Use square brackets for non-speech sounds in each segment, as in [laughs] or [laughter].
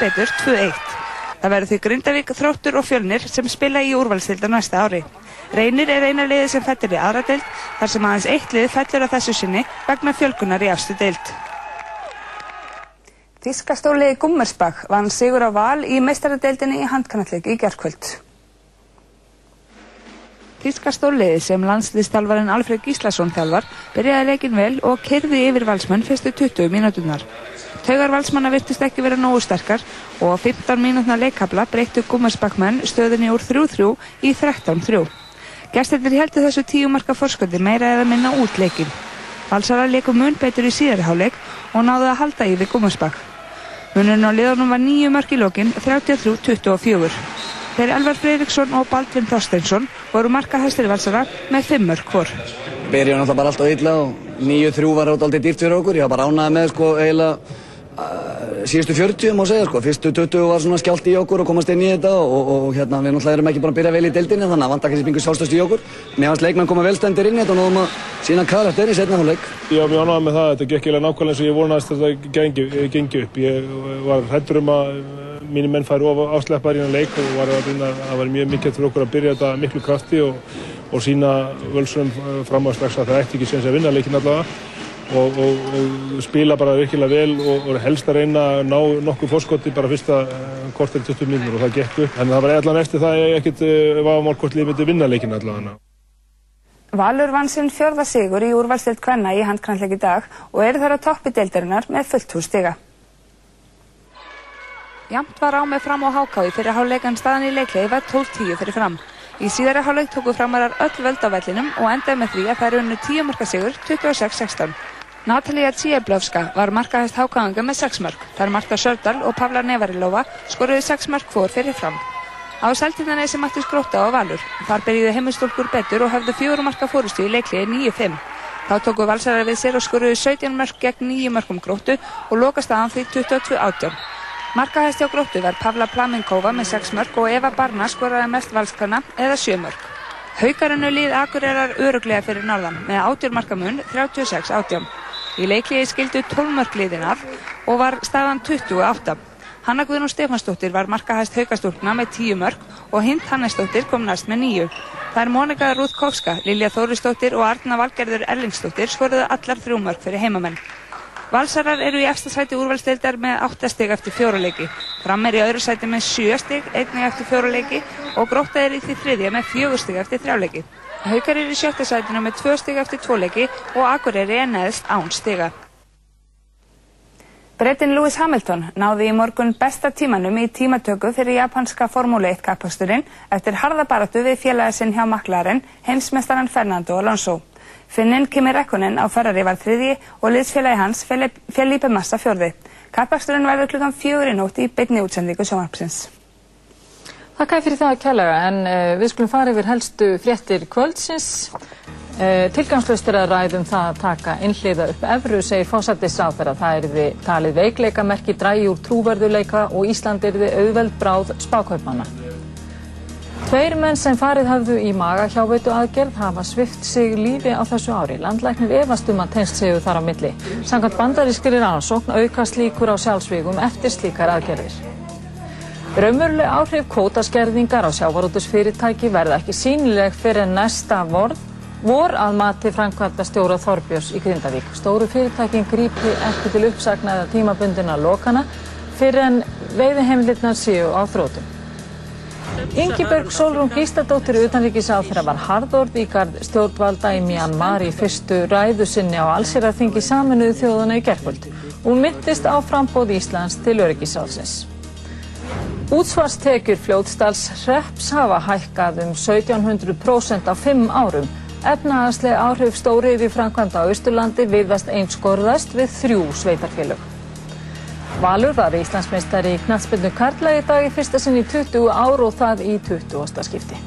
betur 2-1. Það verður því Grindavík, Þróttur og Fjölnir sem spila í úrvalstilda næsta ári. Reynir er eina liði sem fættir í aðra deild þar sem aðeins eitt lið fættir á þessu sinni vegna fjölkunar í afstu deild. Þískastóli Gummersbach vann sigur á val í meistaradeildinni í handkanalleg í gerðkvöld. Þískastóliði sem landslýstalvarinn Alfred Gíslason þjálfar byrjaði leikin vel og kyrði yfir valsmenn fyrstu 20 mínútunar. Taugar valsmanna virtist ekki vera nógu sterkar og á 15 mínútna leikabla breyttu Gummersbach-menn stöðinni úr 3-3 í 13-3. Gæstirnir heldur þessu tíu marka forsköndi meira eða minna út leikin. Valsara leiku mun betur í síðari háleik og náðu að halda yfir Gummersbach. Munurinn á liðunum var nýju mörk í lokin 33-24. Þeir Elvar Freiriksson og Baldvin Þorsteinsson voru markahæstir valsara með fimm mörk hvor. Byrjaði náttúrulega bara alltaf illa og 9-3 var alltaf dýrt fyrir okkur. Ég var bara ánaði með sko eiginlega síðustu 40 má segja sko. Fyrstu 20 var svona skjált í okkur og komast inn í þetta og, og, hérna við náttúrulega erum ekki bara að byrja vel í deildinni þannig að vant að kannski spingu sjálfstöðst í okkur. Mér fannst leikmenn koma velstendir inn í þetta og náðum að sína karakter í setna. Ég var mjög ánægð með það, þetta gekk eiginlega nákvæmlega eins og ég vonaðist að þetta gengi, gengi upp. Ég var hættur um að mínir menn færi of ásleppar í hann leik og var að vinna, það var mjög mikilvægt fyrir okkur að byrja þetta miklu krafti og, og sína völsum fram á strax að það ætti ekki séns að vinna leikin allavega og, og, og spila bara virkilega vel og helst að reyna að ná nokkuð fórskoti bara fyrsta kortir 20 minnur og það gekk upp. Þannig að það var allan eftir það ég ekkert var mál hvort liðið myndi vinna leikin allavega. Valur vann sinn fjörða sigur í úrvalstild kvenna í handkvæmleik í dag og eru þar á toppi deildarinnar með fullt hús stiga. Jamt var á með fram á hákáði fyrir háleikan staðan í leiklegi var 12-10 fyrir fram. Í síðara háleik tóku framarar öll völd á vellinum og endaði með því að það eru unnu 10 marka sigur 26-16. Natalia Tsieblovska var markahæst hákáðanga með 6 mark. Þar Marta Sördal og Pavla Nevarilova skoruði 6 mark fór fyrir fram. Á seltindanesi mætti skróta á Valur. Þar byrjiði heimistólkur betur og höfðu 4 marka fórustu í leiklegi 9-5. Þá tóku valsarar við sér og skoruði 17 mark gegn 9 markum gróttu og lokast aðan því 22-18. Markahæst hjá gróttu var Pavla Plamenkova með 6 mörg og Eva Barna skoraði mest valskana eða 7 mörg. Haukarinnu líð Akureyrar öruglega fyrir norðan með 80 markamun 36-18. Í leikliði skildu 12 mörg liðinar og var staðan 28. Hanna Guðnú Stefansdóttir var markahæst haukastúrkna með 10 mörg og Hind Hannesdóttir kom næst með 9. Það er Mónika Rúðkovska, Lilja Þórisdóttir og Arna Valgerður Erlingsdóttir skoruðu allar þrjú mörg fyrir heimamenn. Valsarar eru í eftir sæti úrvalstildar með 8 stygg eftir fjóruleiki. Fram er í öðru sæti með 7 stygg, einnig eftir fjóruleiki og Gróta er í því þriðja með 4 stygg eftir þrjáleiki. Haukar eru í sjötta sætinu með 2 stygg eftir 2 leiki og Akureyri er neðst án stygga. Brettin Lewis Hamilton náði í morgun besta tímanum í tímatöku fyrir japanska Formule 1 kappasturinn eftir harðabaratu við félagasinn hjá maklarinn heimsmestaran Fernando Alonso. Finnin Kimi Räkkonen á Ferrari var þriði og liðsfélagi hans Felipe Massa fjörði. Kappaksturinn verður klukkan fjögur í nótt í beinni útsendingu sjómarpsins. Þakka fyrir það að kjallaga en uh, við skulum fara yfir helstu fréttir kvöldsins. Uh, Tilgangslust er að ræðum það að taka innliða upp efru, segir fósættisáþara. Það er við talið veikleikamerki, drægi úr trúverðuleika og Ísland er við auðveld bráð spákaupmanna. Tveir menn sem farið hafðu í magahjáveitu aðgerð hafa svift sig lífi á þessu ári. Landlæknir efast um að tegnst séu þar á milli. Samkvæmt bandarískri rannsókn aukast líkur á sjálfsvígum eftir slíkar aðgerðir. Raumurlega áhrif kótaskerðingar á sjávarútusfyrirtæki verða ekki sínileg fyrir næsta vorð vor að mati framkvæmda stjóra Þorbjörns í Grindavík. Stóru fyrirtækin grípi ekki til uppsagnaða tímabundina lokana fyrir en veiðihemlirnar séu á þrótum. Ingiberg Solrún Gísladóttir utanríkisáþra var harðord í gard stjórnvalda í Myanmar í fyrstu ræðu sinni á allsýrarþingi saminuðu þjóðuna í gerfvöld. Hún myndist á frambóð Íslands til öryggisálsins. Útsvarstekjur fljótstals hreps hafa hækkað um 1700% á fimm árum. Efnahagslega áhrif stórið í framkvæmda á Östurlandi viðast einskorðast við þrjú sveitarfélög. Valur var Íslandsmeistari í knatsbyrnu Karla í dag í fyrsta sinn í 20 ár og það í 20. skipti.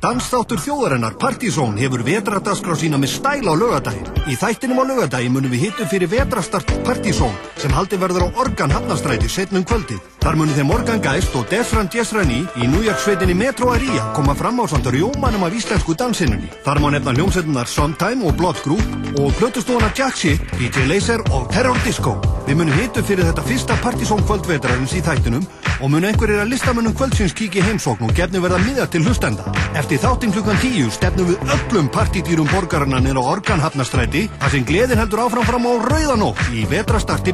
Dansþáttur þjóðarinnar Partizón hefur vetradaskra sína með stæl á lögadaginn. Í þættinum á lögadaginn munum við hittum fyrir vetrastart Partizón sem haldi verður á Organ Hafnastræti setnum kvöldið. Þar munum þeim Morgan Geist og Desfran Jesrani í New York sveitinni Metro Aria koma fram á samt rjómanum af íslensku dansinunni. Þar má nefna hljómsveitunar Sometime og Blood Group og plötustofuna Jack Shit, DJ Laser og Terror Disco. Við munum hittum fyrir þetta fyrsta Partizón kvöldvetrarins í þættinum og mun einhverjir að listamönnum kvöldsins kíki heimsókn og gefnu verða miðar til hlustenda. Eftir þáttinn klukkan tíu stefnum við öllum partítýrum borgarna nýra Organhafnastræti þar sem gleðin heldur áfram fram á Rauðanótt í vetrastarti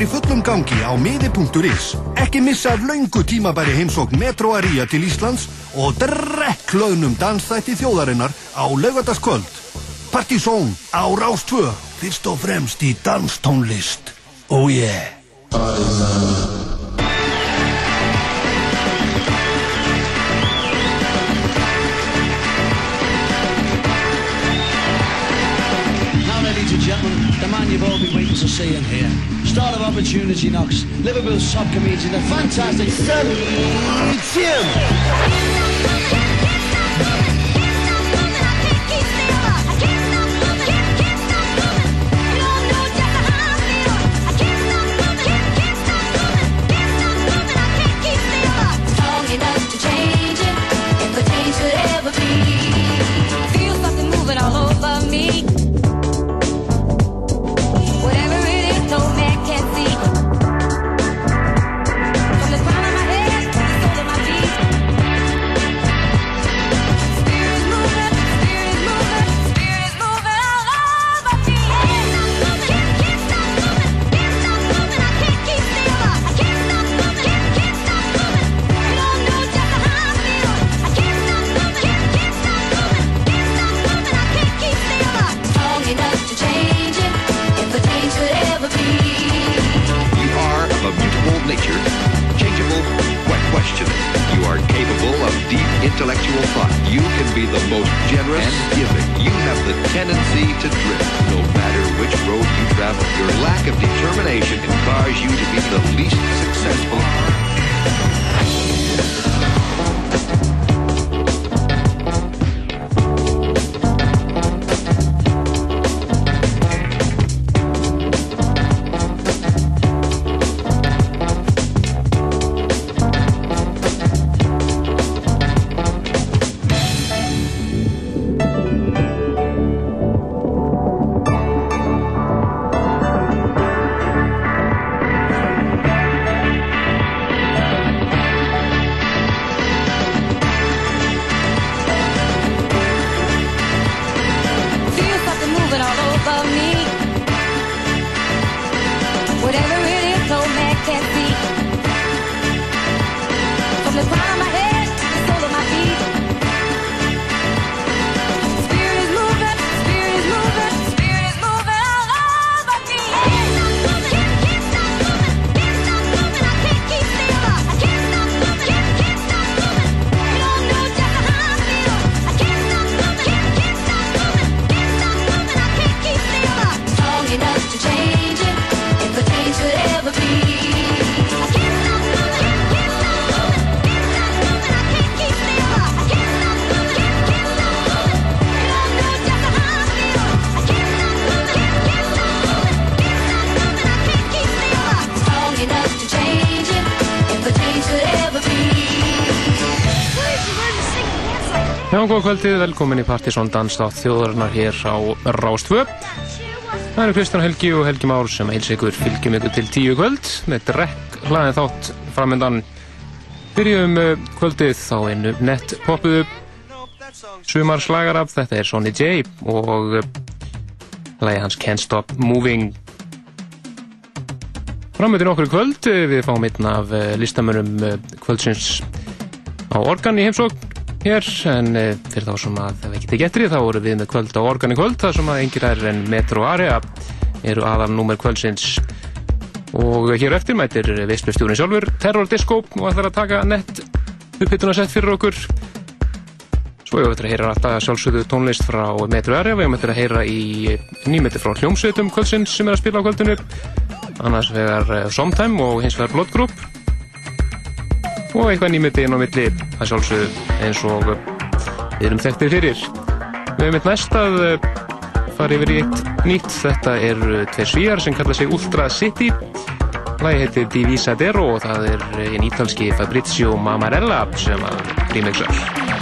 er í fullum gangi á miði.is. Ekki missa af laungu tímabæri heimsókn Metro Aria til Íslands og drekk launum dansþætti þjóðarinnar á laugataskvöld. Partizón á Rástvö, fyrst og fremst í danstónlist. Oh yeah! You've all been waiting to see and hear. Star of Opportunity Knocks, Liverpool's top comedian, the fantastic Sammy Jim. Kvöldið, velkomin í Partisón Danstátt þjóðarinnar hér á Rástvö. Það eru Kristján Helgi og Helgi Már sem heils ykkur fylgjum ykkur til tíu kvöld með drekk hlaðin þátt framöndan. Byrjum uh, kvöldið á einu nett poppuðu sumar slagaraf, þetta er Sonny J og uh, lagi hans Can't Stop Moving. Framöndin okkur kvöld, uh, við fáum einn af listamönnum uh, kvöldsins á organ í heimsókn hér en e, fyrir þá sem að það ekki getri þá voru við með kvöld á organ í kvöld það sem að engir er en Metro Area eru aðal númer kvöldsins. Og hér eftir mætir veistlustjórun sjálfur Terror Disco og ætlar að taka nett upphittuna sett fyrir okkur. Svo ég ætlar að heyra alltaf sjálfsögðu tónlist frá Metro Area við ætlar að heyra í nýmeti frá hljómsveitum kvöldsins sem er að spila á kvöldinu. Annars vegar eh, Somtime og hins vegar Blood Group og eitthvað inn á milli að sjálfsögðu eins og við erum þekktir fyrir. Við hefum eitt næst að eh, fara yfir í eitt nýtt. Þetta eru tveir svíjar sem kalla sig Ultra City. Lagi heitir Divisa Dero og það er einn ítalski Fabrizio Mamarella sem að remixar.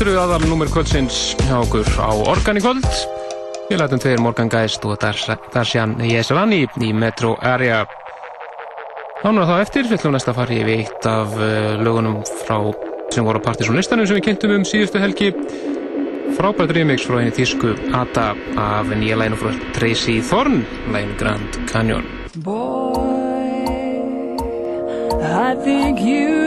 Þetta eru aðal nummer kvöldsins hjá okkur á Organ í kvöld. Við lætum tveir Morgan Geist og Darsjan Jeselani í Metro Area. Nánu að það eftir, við ætlum næsta að fara yfir eitt af eh, lögunum frá sem voru partysónlistanum sem við kynntum um síðustu helgi. Frábært remix frá einu tísku Ada af nýja læginu frá Tracy Thorn, læginu Grand Canyon. Boy, I think you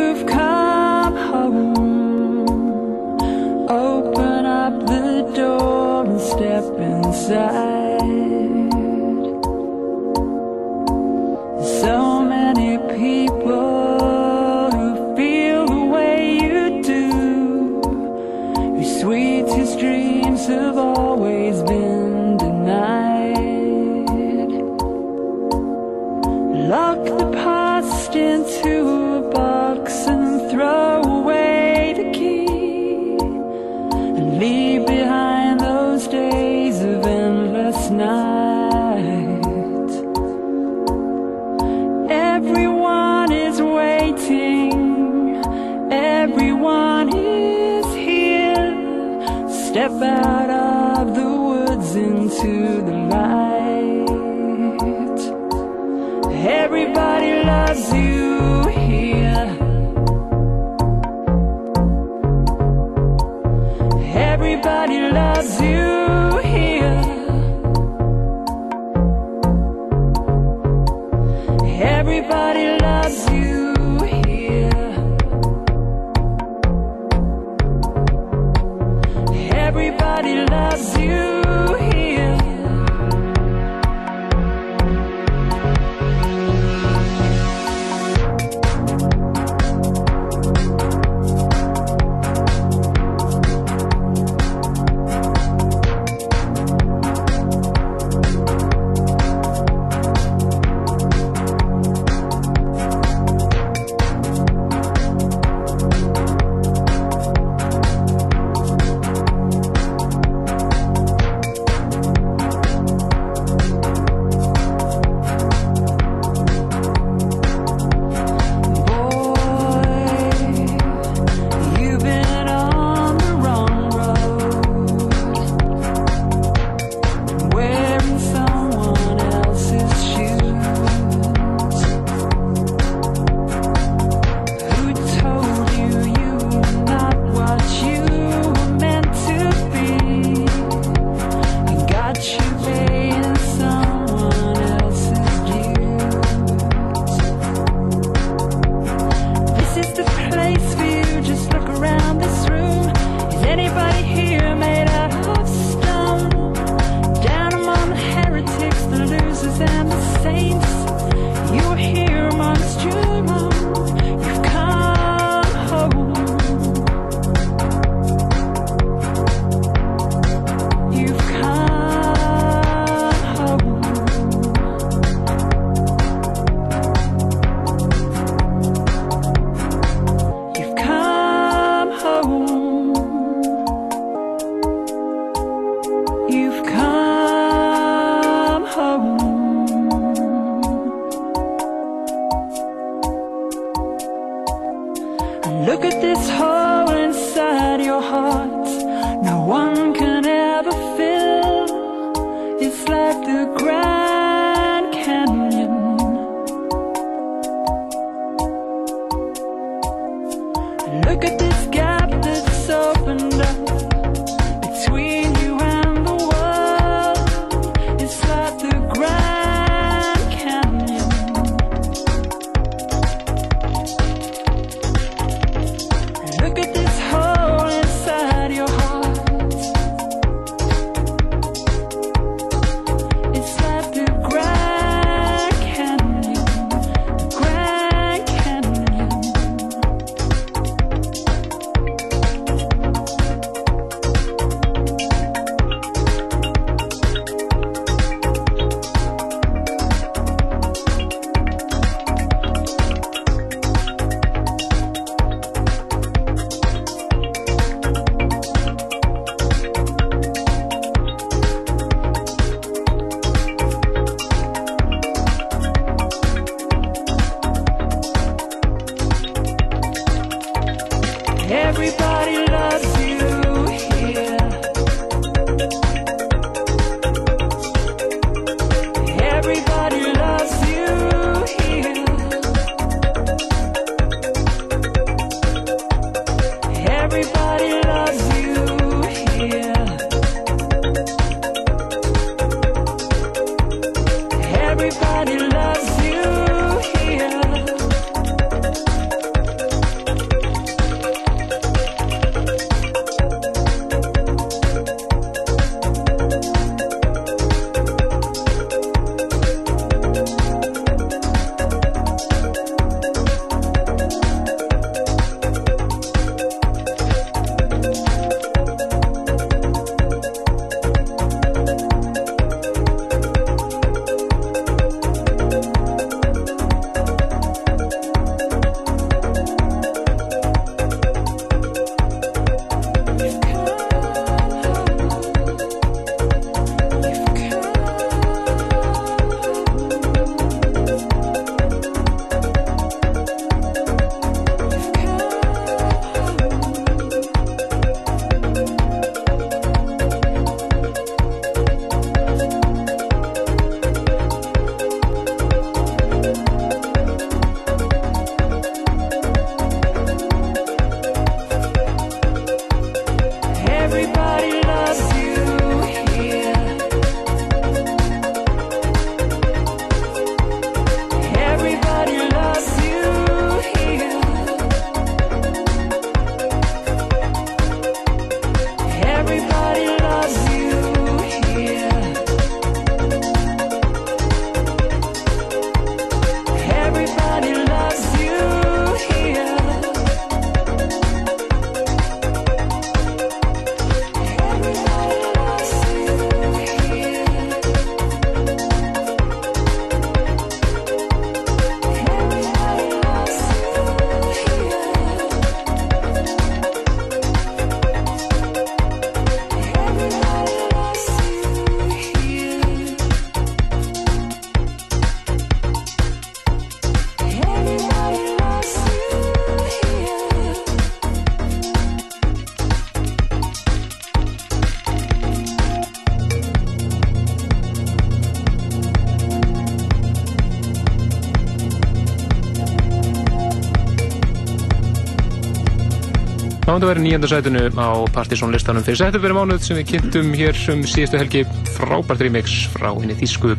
Að vera í nýjönda sætinu á Partizón listanum fyrir september mánuð sem við kynntum hér um síðustu helgi frábært remix frá henni þýsku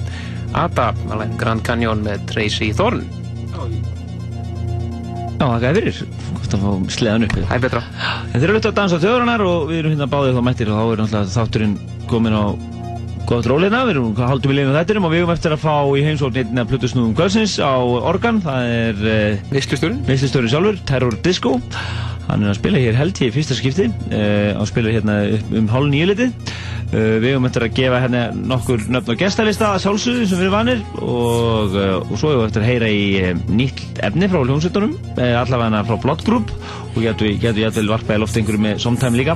Ada, alveg Grand Canyon með Tracy Thorn. Já, það gæði fyrir. Hvort að fá sleðan upp. Það er betra. En þeir eru auðvitað að dansa þjóðranar og við erum hérna báðið þá mættir og þá er náttúrulega þátturinn komin á gott róleina. Við erum haldum við liðinu þættinum og við erum eftir að fá í heimsókn einna Plutusnúðum Kvölsins á Organ. Það er uh, Veistlustjórin. Veistlustjórin sjálfur, Terror Disco. Hann er að spila hér held ég í fyrsta skipti uh, og spila hérna um hálf nýju Uh, við höfum eftir að gefa hérna nokkur nöfn og gestalista að sjálfsögðu sem við erum vanir. Og, uh, og svo höfum við eftir að heyra í nýtt efni frá hljómsveitunum allavega frá Blood Group. Og getur við getum jætvel varpaði loft einhverju með Somtime líka.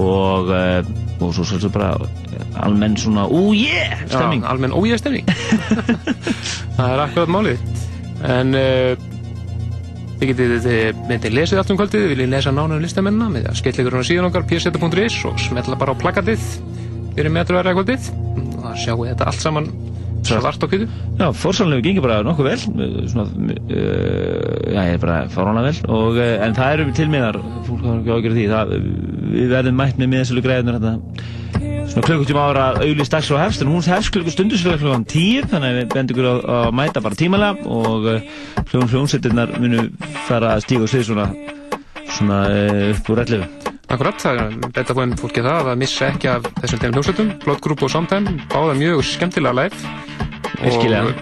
Og, og svo svolítið bara almenn svona ú yeah stemming Já, almenn ójæð stemming. [laughs] það er akkurat málið. En þið getið myndið lesið allt um kvöldið, þið viljið lesa nánar um listamennina með að skella ykkur á síðan okkar pseta.is og smetla bara á plakatið fyrir metrverða kvöldið. Og það sjáu þetta allt saman svart kvitu. Já, fórsalunum gengir bara nokkuð vel uh, svona, uh, já, ég er bara fáránlega vel og, uh, en það eru til miðar fólk har ekki ágjörð því það, við verðum mætt með miðasölu greiðunar þetta svona klukkutíma ára auðlýst dags og hefst en hún hefst klukku stundu svo klukkan tíu þannig að við bendum ykkur að, að mæta bara tímalega og uh, hljóðum hljómsettirnar munu fara að stíga og svið svona svona uh, upp úr ellu Akkurat, það er betta búinn fólki það að missa ekki af þessum tegum hljómsveitum, Blood Group og Somtime, báða mjög skemmtilega live. Virkilega.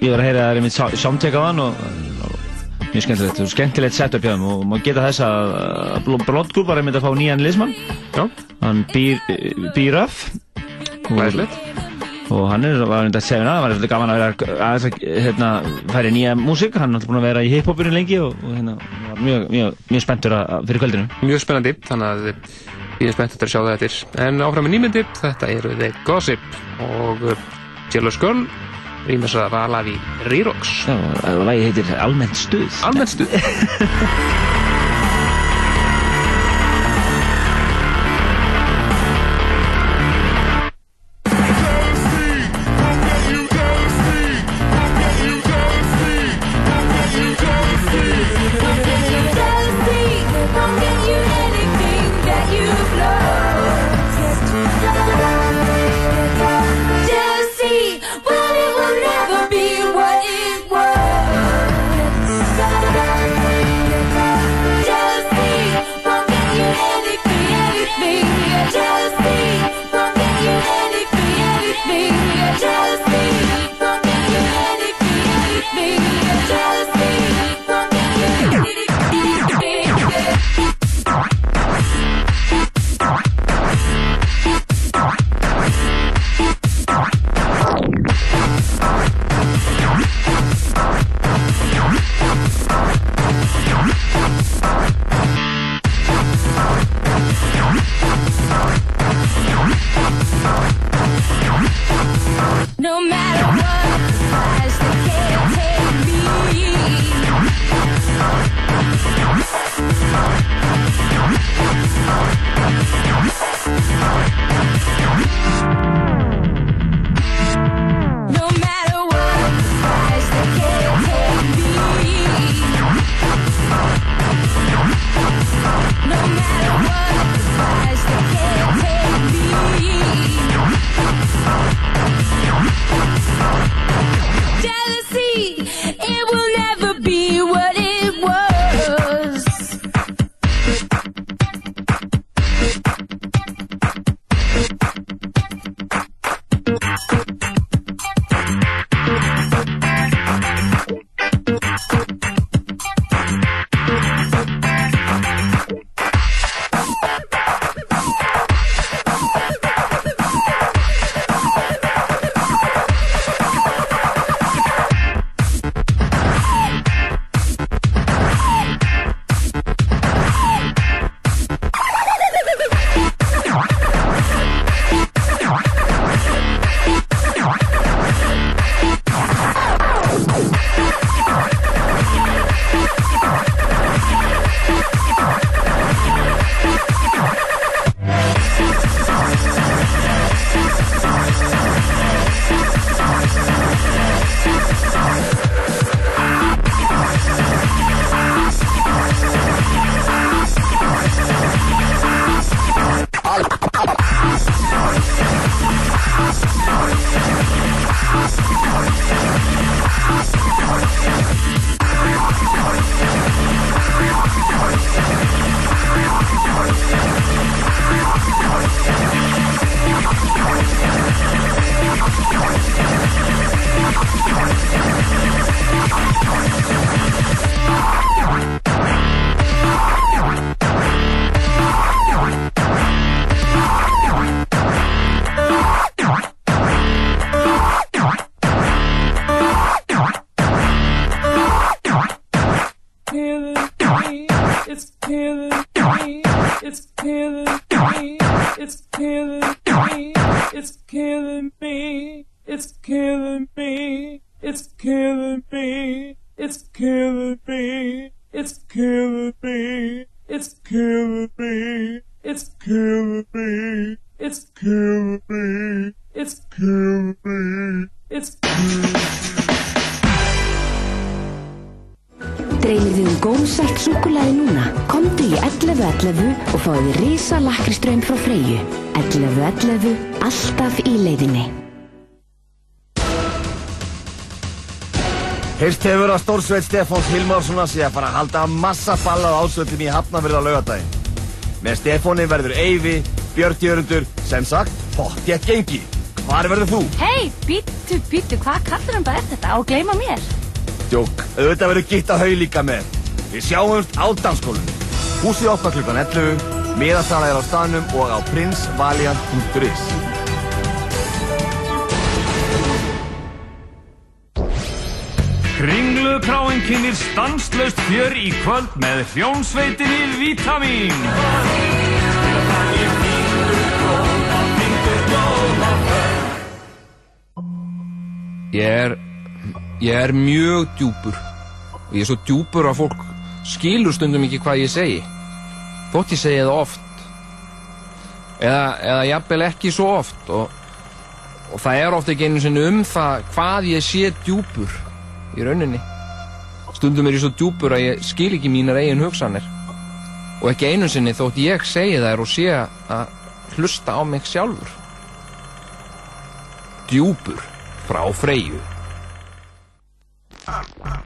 Ég var að heyra það er einmitt samteka á hann og mjög skemmtilegt, og skemmtilegt setup hjá þeim og maður geta þess að Group var einmitt að fá nýjan liðsmann Já. hann býr, öff Læslegt. og hann er, var einmitt að segja það, það var eitthvað gaman að vera aðeins að hérna, færi nýja músík, hann er alltaf búin að vera í hiphopinu lengi og, og hérna, var mjög, mjög, mjög spenntur fyrir kvöldinu Mjög spennandi, þannig að ég er spennt að sjá það eftir. En áfram með nýmyndi, þetta eru The Gossip og Jealous Girl, rýmis að vala við Rerox. Já, og lagi heitir Almennt stuð Almennt stuð. [laughs] stórsveit Stefáns Hilmárssona sé að fara að halda massa ballað ásvöldum í Hafnarfjörð á laugadaginn. Með Stefáni verður Eyvi, Björn Jörundur, sem sagt, pottjett gengi. Hvar verður þú? Hei, býttu, býttu, hvað kallar hann bara er þetta? Að gleyma mér. Djók, auðvitað verður gitt að hau líka með. Við sjáumst á dansskólinu. Húsið opna klukkan 11, miðasala er á staðnum og á prinsvaliant.is. Kringlukráin kynir stanslaust fjör í kvöld með hljónsveitinni Vítamín. Ég er, ég er mjög djúpur og ég er svo djúpur að fólk skilur stundum ekki hvað ég segi. Þótt ég segi það oft. Eða, eða jafnvel ekki svo oft og, og það er oft ekki einu sinni um það hvað ég sé djúpur í rauninni. Stundum er ég svo djúpur að ég skil ekki mínar eigin hugsanir og ekki einu sinni þótt ég segi þær og sé að hlusta á mig sjálfur. Djúpur frá Freyju.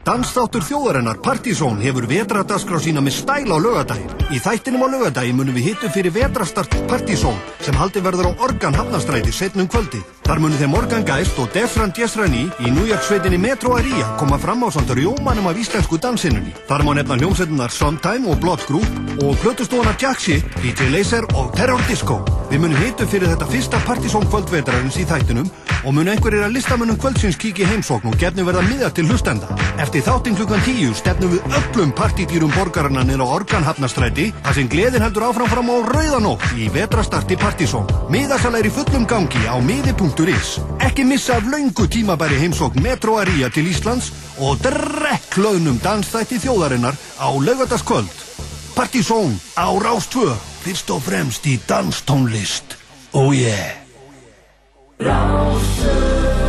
Dansþáttur þjóðarinnar Partizón hefur vetradagskrá sína með stæl á lögadaginn. Í þættinum á lögadaginn munum við hittu fyrir vetrastart Partizón sem haldi verður á Organ Hafnastræti setnum kvöldi. Þar munum þeim Morgan Geist og Defran Djesrani í New York sveitinni Metro Aria koma fram á samt rjómanum af íslensku dansinunni. Þar má nefna hljómsveitunar Sometime og Blood Group og plötustofana Jack Shit, DJ Laser og Terror Disco. Við munum hittu fyrir þetta fyrsta Partizón kvöldvetrarins í þættinum og munu einhverjir að listamönnum kvöldsins kíkja í heimsókn og gefnu verða miðar til hlustenda. Eftir þáttinn klukkan tíu stefnum við öllum partydýrum borgarana á Organhafnastræti þar sem gleðin heldur áfram fram á Rauðanótt í vetrastarti er í fullum gangi á miði.is. Ekki missa af laungu tímabæri heimsókn Metro Aria til Íslands og drekk hlaunum dansþætti þjóðarinnar á laugardagskvöld. Partizón á Rástvö, fyrst og fremst í danstónlist. Oh yeah! Væntalega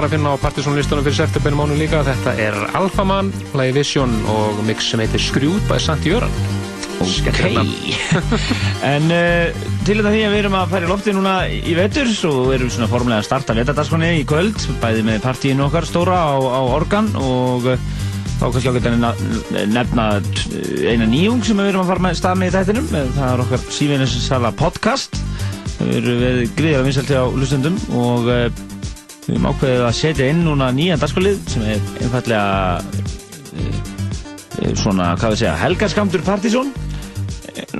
var að finna á partysónlistunum fyrir september mánu líka. Þetta er Alpha Man, lagi Vision og mix sem heitir Screwed by Santi Jöran. Ok [laughs] En uh, til þetta því að við erum að í lofti núna í vetur Svo erum við svona formulega að starta vetardagskroni í kvöld Bæði með partíinu okkar stóra á, á Organ Og uh, þá kannski ágætt að nefna eh, eina nýjung sem við erum að fara með stað með í þættinum Það er okkar sífinnissala podcast Það eru við gríðar að vinsælti á hlustundum Og við erum ákveðið að setja inn núna nýjan dagskrolið Sem er einfallega uh, svona, hvað við segja, helgarskamtur partysón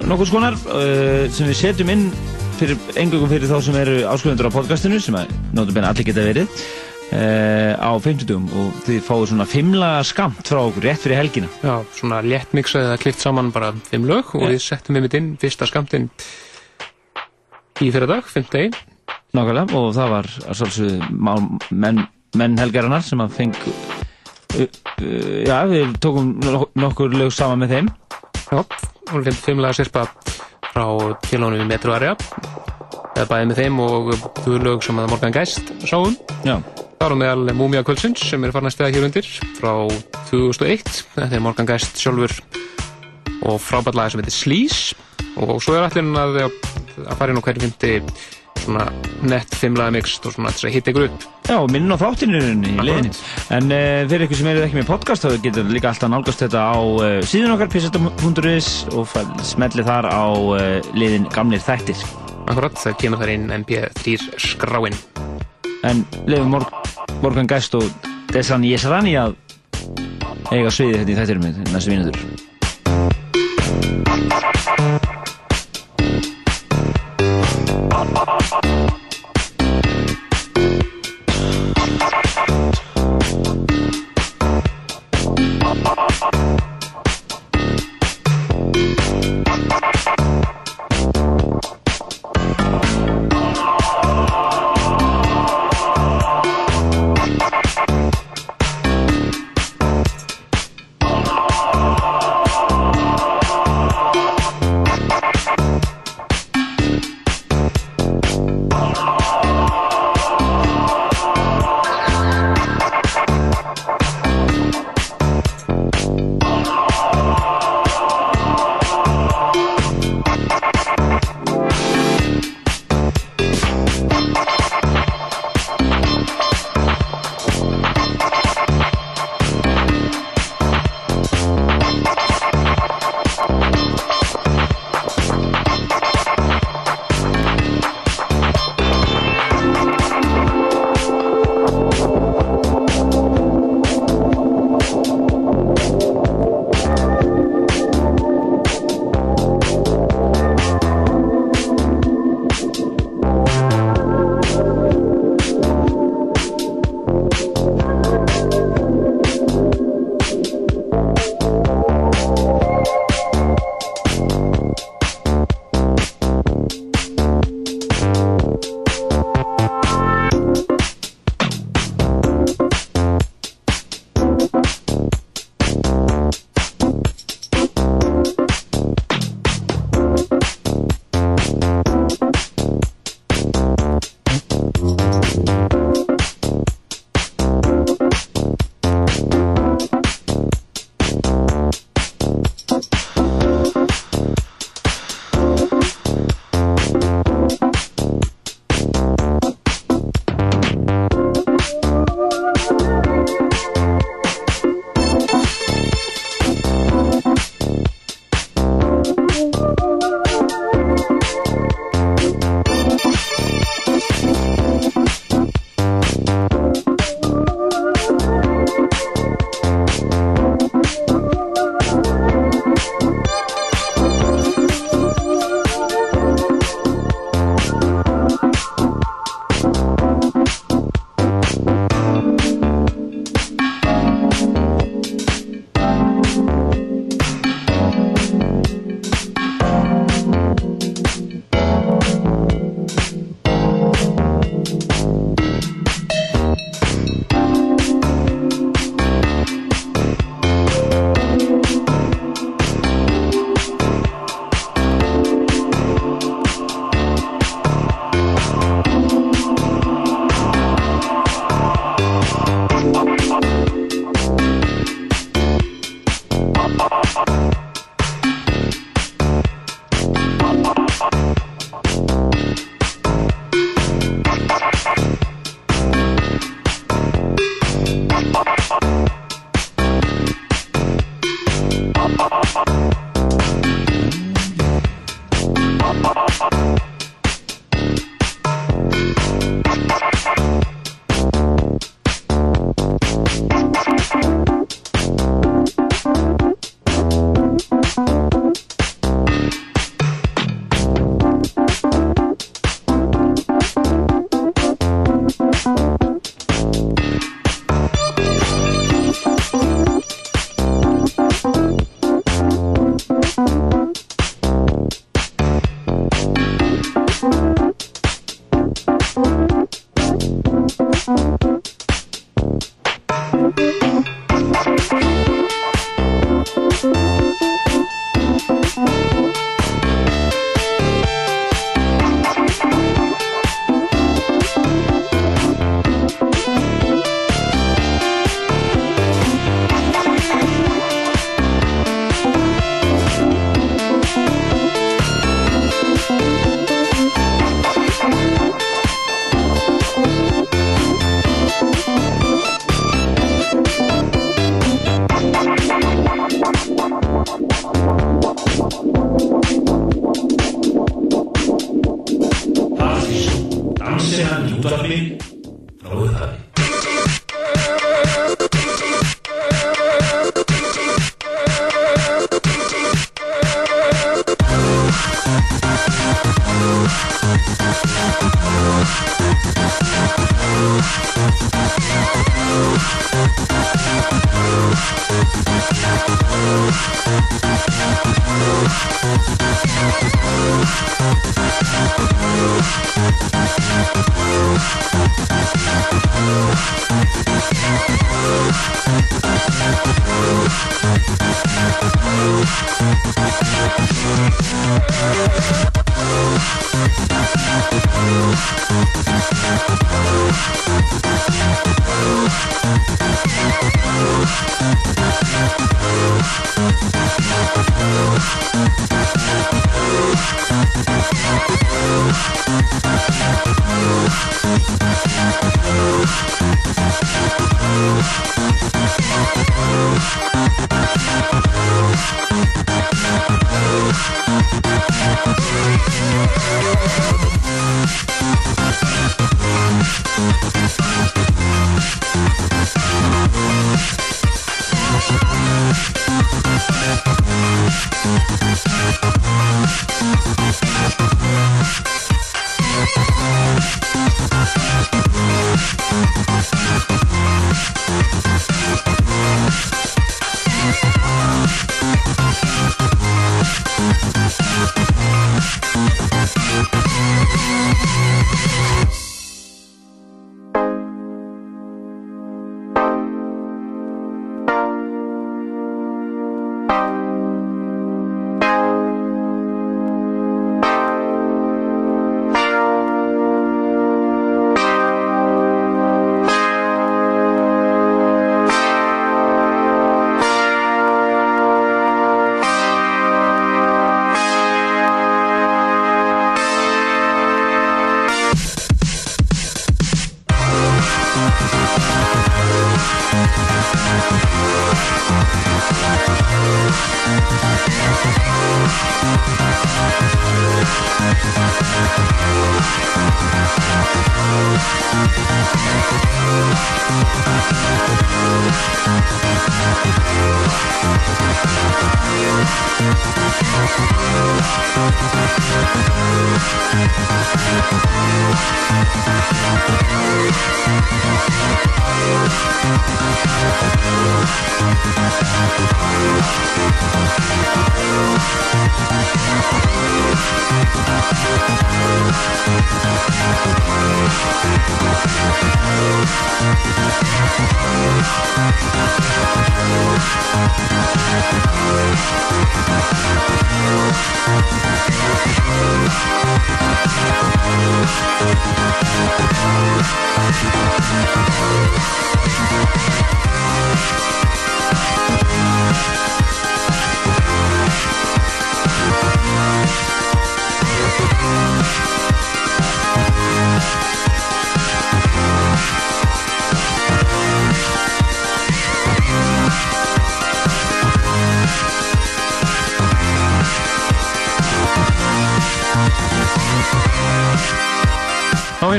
nokkuð skonar uh, sem við setjum inn fyrir, engöngum fyrir þá sem eru áskrifundur á podcastinu sem að nótum beina allir geta verið á 50 og þið fáið svona fimmlaga skamt frá okkur rétt fyrir helgina. Já, svona léttmixað eða klift saman bara fimm lög og við settum við mitt inn fyrsta skamtinn í fyrir dag, fimm degi. Nákvæmlega, og það var svolítið menn, menn helgarinnar sem að feng uh, uh, já, við tókum nok- nokkur lög saman með þeim Já, og við fimmlega sérpa frá í Metro Area eða bæði með þeim og þú lög sem að Morgan Geist sáum. Já. Það var meðal Múmia Kvöldsins sem er farin að stega hér undir frá 2001. Þetta er Morgan Geist sjálfur og frábært lag sem heitir Sleaze og svo er allir að, að fara inn á hverju fymti svona nett fimmlaga mixt og svona hitta ykkur upp. Já, minn á þáttinu í leiðinni. En uh, fyrir ykkur sem eru ekki með podcast þá getur líka alltaf nálgast þetta á uh, síðun okkar pisseta.is og smellið þar á uh, liðin gamlir þættir. Akkurat, það kemur þar inn MP3 skráin. En lefum Mor Morgan Geist og Desan Yesrani að eiga sviði þetta í þættirum næstu mínutur. Uh-huh.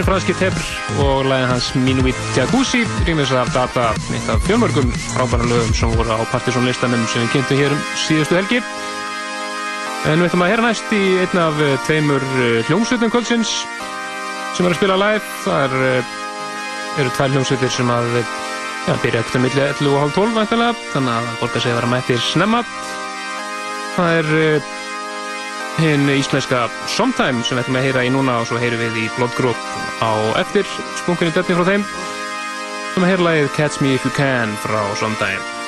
Áhinn franski tepr og læðin hans Minuit Jacuzzi rýmis af data eitt af fjölmörgum frábæra lögum sem voru á Partiðsson listanum sem við kynntum hér um síðustu helgi. En við ætlum að hera næst í einn af eh, tveimur eh, hljómsveitum kvöldsins sem er að spila live. Það er, eh, eru tvær hljómsveitir sem að ja, byrja ekkert um milli 11 og hálf 12 væntanlega þannig að það borgar sig að vera mættir snemma. Það er hinn íslenska Sometime sem við ætlum að heyra í núna og svo heyrum við í Blood Group á eftir. Skunkunni döfni frá þeim. Sem að heyra lagið Catch Me If You Can frá Sometime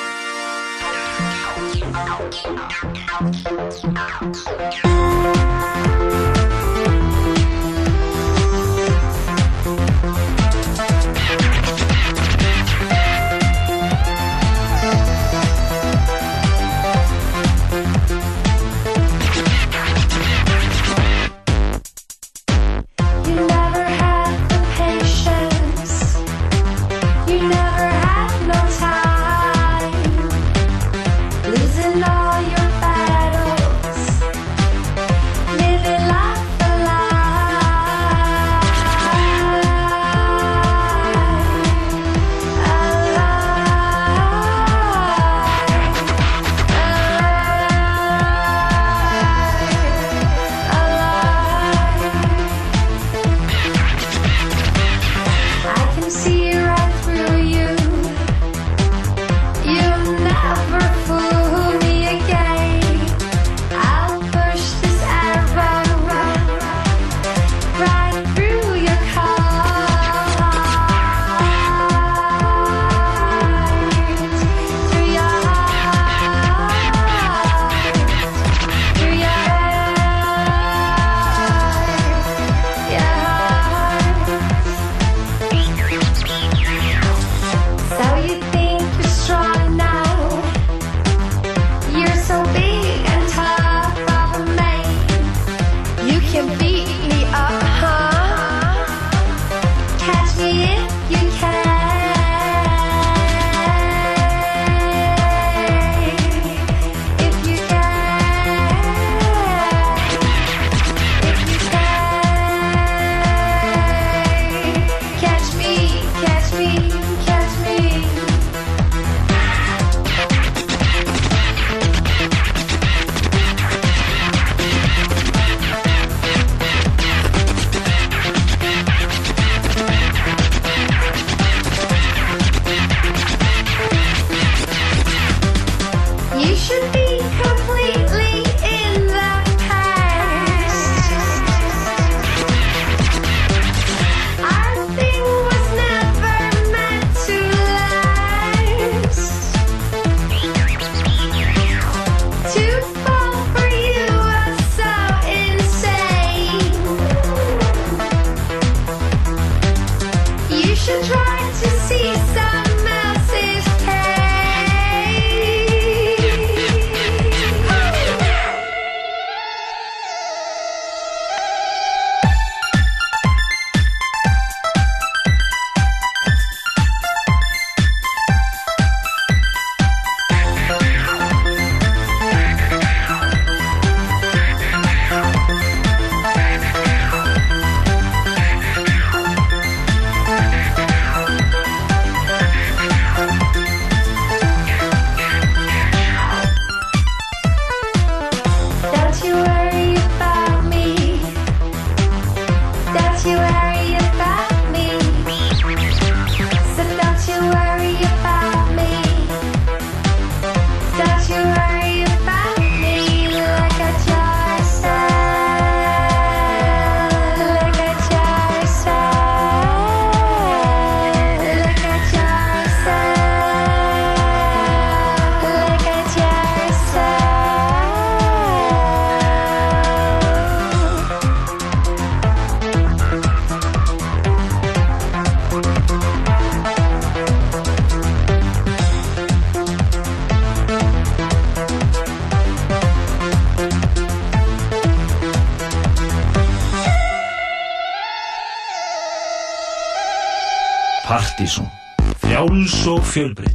Siempre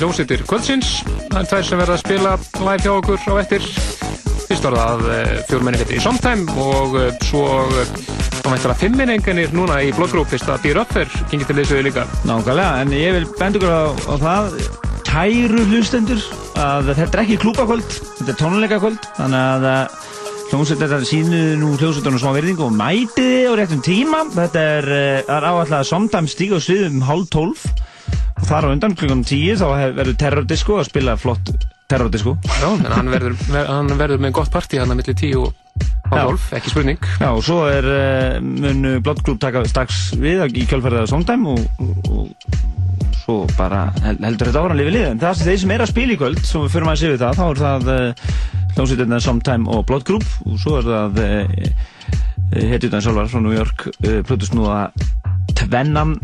Hljómsveitir kvöldsins. Það er tvær sem verða að spila live hjá okkur á eftir. Fyrst var það uh, fjórmenni fyrir í Somtime og uh, svo uh, þá mættur að fimminenganir núna í bloggrúp fyrst að Beer Upper gengið til þessu líka. Nákvæmlega, en ég vil benda ykkur á, á það kæru hlustendur að þetta er ekki klúbakvöld, þetta er tónleikakvöld þannig að eh, hljómsveit þetta sínu nú hljómsveitunum smá verðingu og mætiði á réttum tíma þetta er, eh, er áallega að somtime stíga á svið um hálf tólf og þar á undan klukkan tíu þá hef- verður terrordisco að spila flott terrordisco Já, en hann verður, ver, hann verður með gott partí hann að milli tíu og Já. hálf, ekki spurning. Já, og svo er uh, mun Blood Group taka strax við í kjölfærið af Songtime og, og, og svo bara hel- heldur þetta ára að lifa liðin. Það er þeir sem er að spila í kvöld, svo við fyrir maður að sé við það, þá er það uh, hljómsveitirna Songtime og Blood Group og svo er það uh, hetjutan sjálfar frá New York, plötust nú að tvennan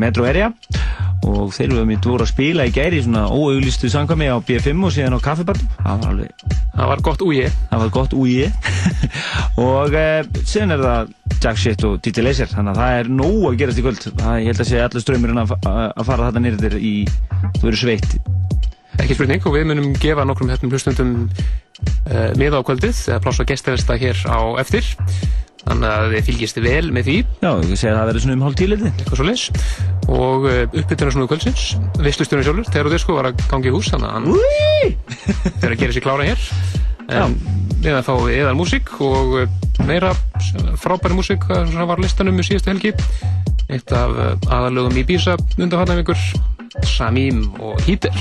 Metro Area og þeir eru mitt voru að spila í gæri svona óauglistu sangkvæmi á B5 og síðan á kaffibarnum. Það var alveg Það var gott úi. Það var gott úi. [laughs] og uh, síðan er það Jack Shit og DJ Laser, þannig að það er nóg að gerast í kvöld. Það, ég held að sé allir ströymurinn að, að fara þetta nýrðir í, þú verður sveitt. Ekki spurning og við munum gefa nokkrum hérna hlustundum uh, miða á kvöldið eða pláss á gestarista hér á eftir þannig að þið fylgist vel með því. Já, ég segi að það verður svona um hálf tíleiti eitthvað svo leys og uh, uppbytuna svona kvöldsins. Veistlustjónu sjálfur, Teru Disko var að gangi í hús þannig að hann þegar [laughs] að gera sér klára hér. En við að fá eðal músík og uh, meira frábæri músík sem var listanum í síðustu helgi. Eitt af aðalögum í Bísa undanfarnar vikur. Samím og Híter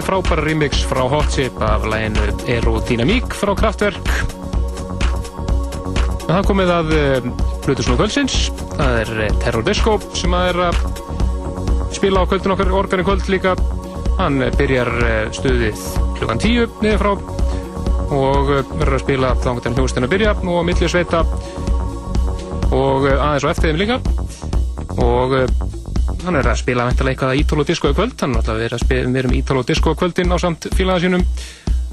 náðið frábæra remix frá Hot Chip af læginu Aerodynamík frá Kraftwerk. En það komið að Plutusnú kvöldsins. Það er eh, Terror Disco sem að er að spila á kvöldin okkar organ í kvöld líka. Hann eh, byrjar eh, stuðið klukkan 10 niður frá og eh, verður að spila þannig til hljóðstin að byrja og milli sveita og eh, aðeins og eftir þeim líka og eh, hann er að spila veintilega eitthvað Ítalo Disco í kvöld. Hann er alltaf verið að spila við erum Ítalo Disco kvöldin á samt fílaða sínum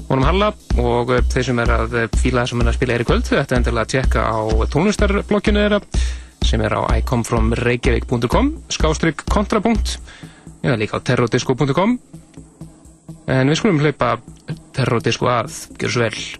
honum Halla og eh, þeir sem er að eh, fíla það sem er að spila er í kvöld þetta er endilega að tjekka á tónlistarblokkinu þeirra sem er á icomfromreykjavík.com skástrygg kontrapunkt eða líka á terrodisco.com en við skulum hlaupa terrodisco að, gjör svo vel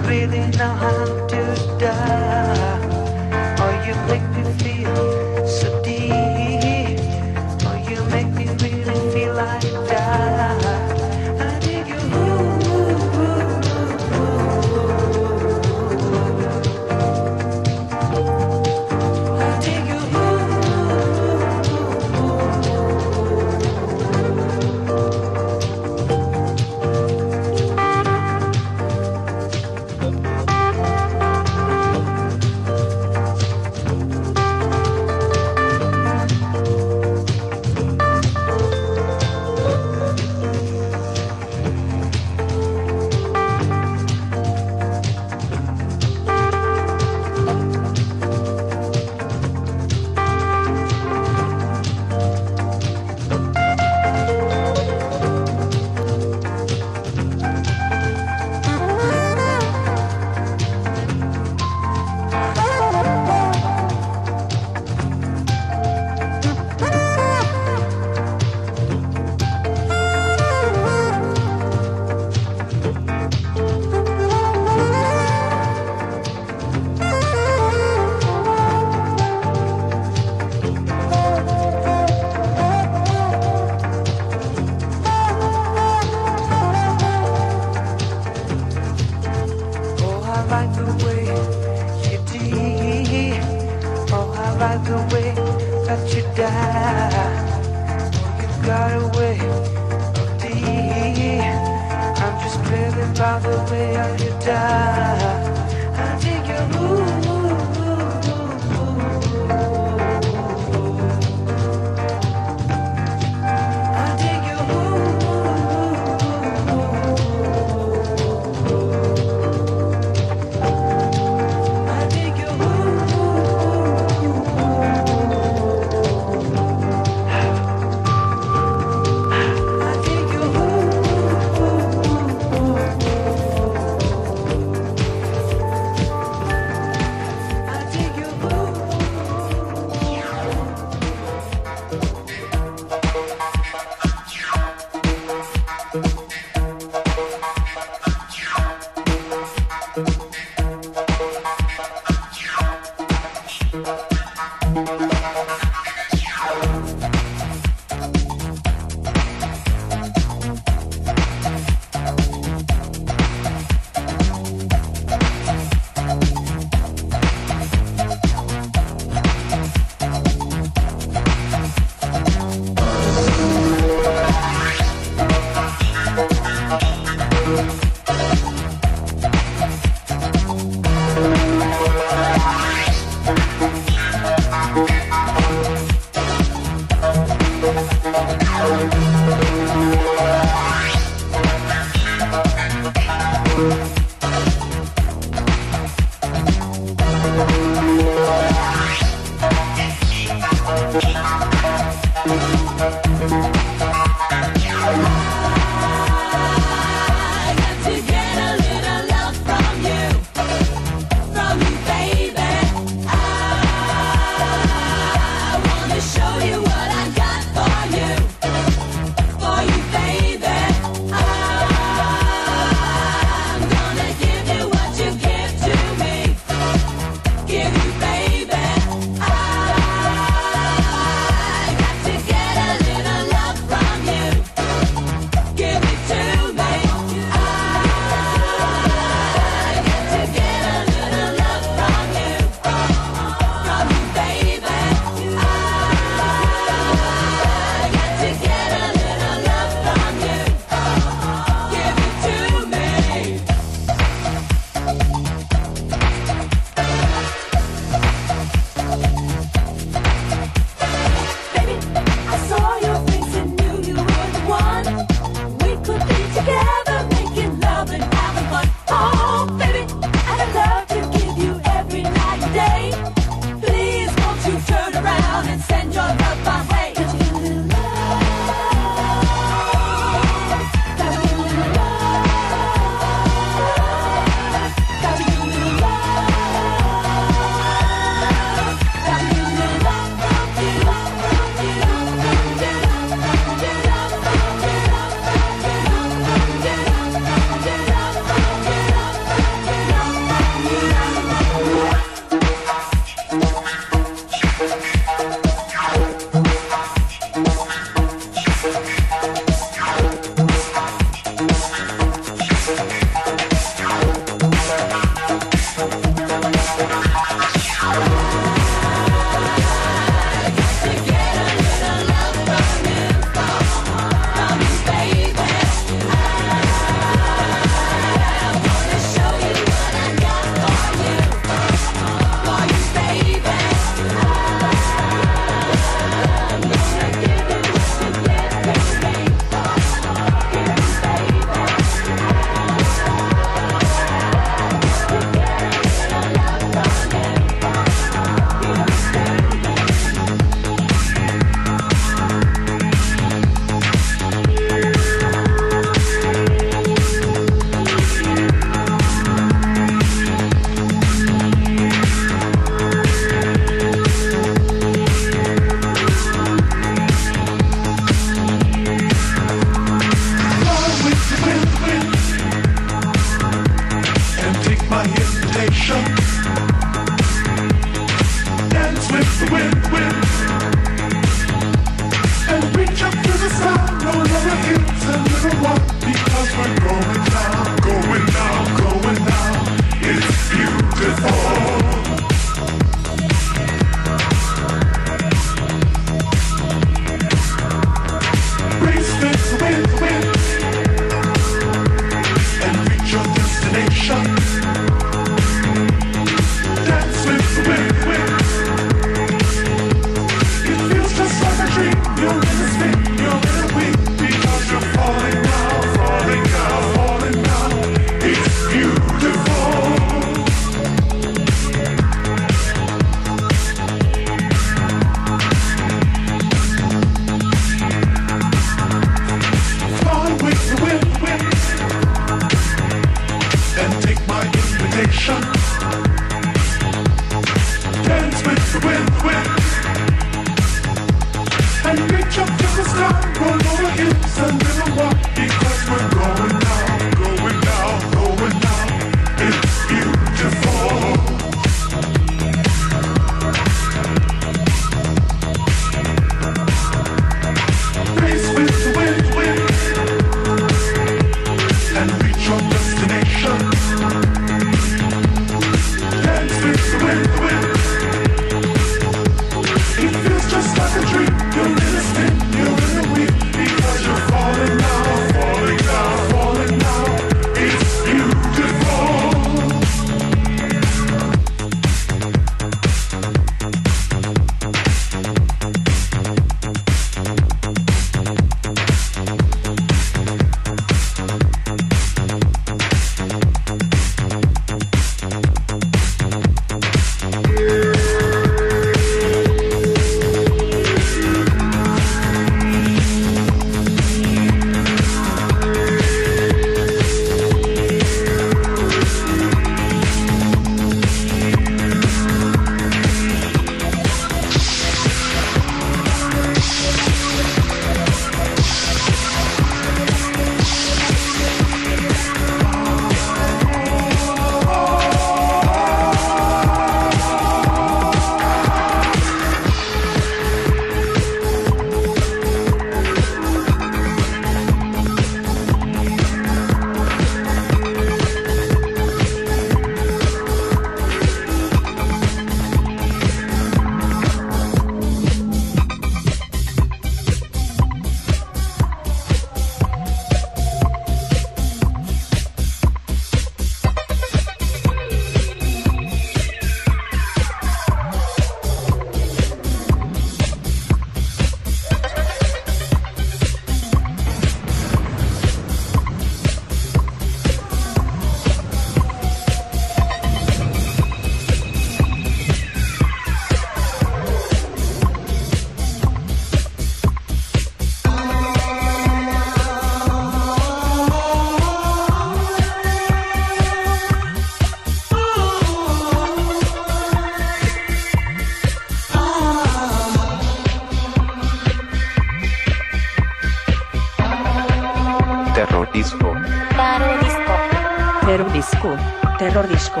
disco. Terror disco.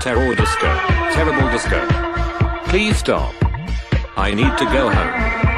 Terror disco. Terrible disco. Please stop. I need to go home.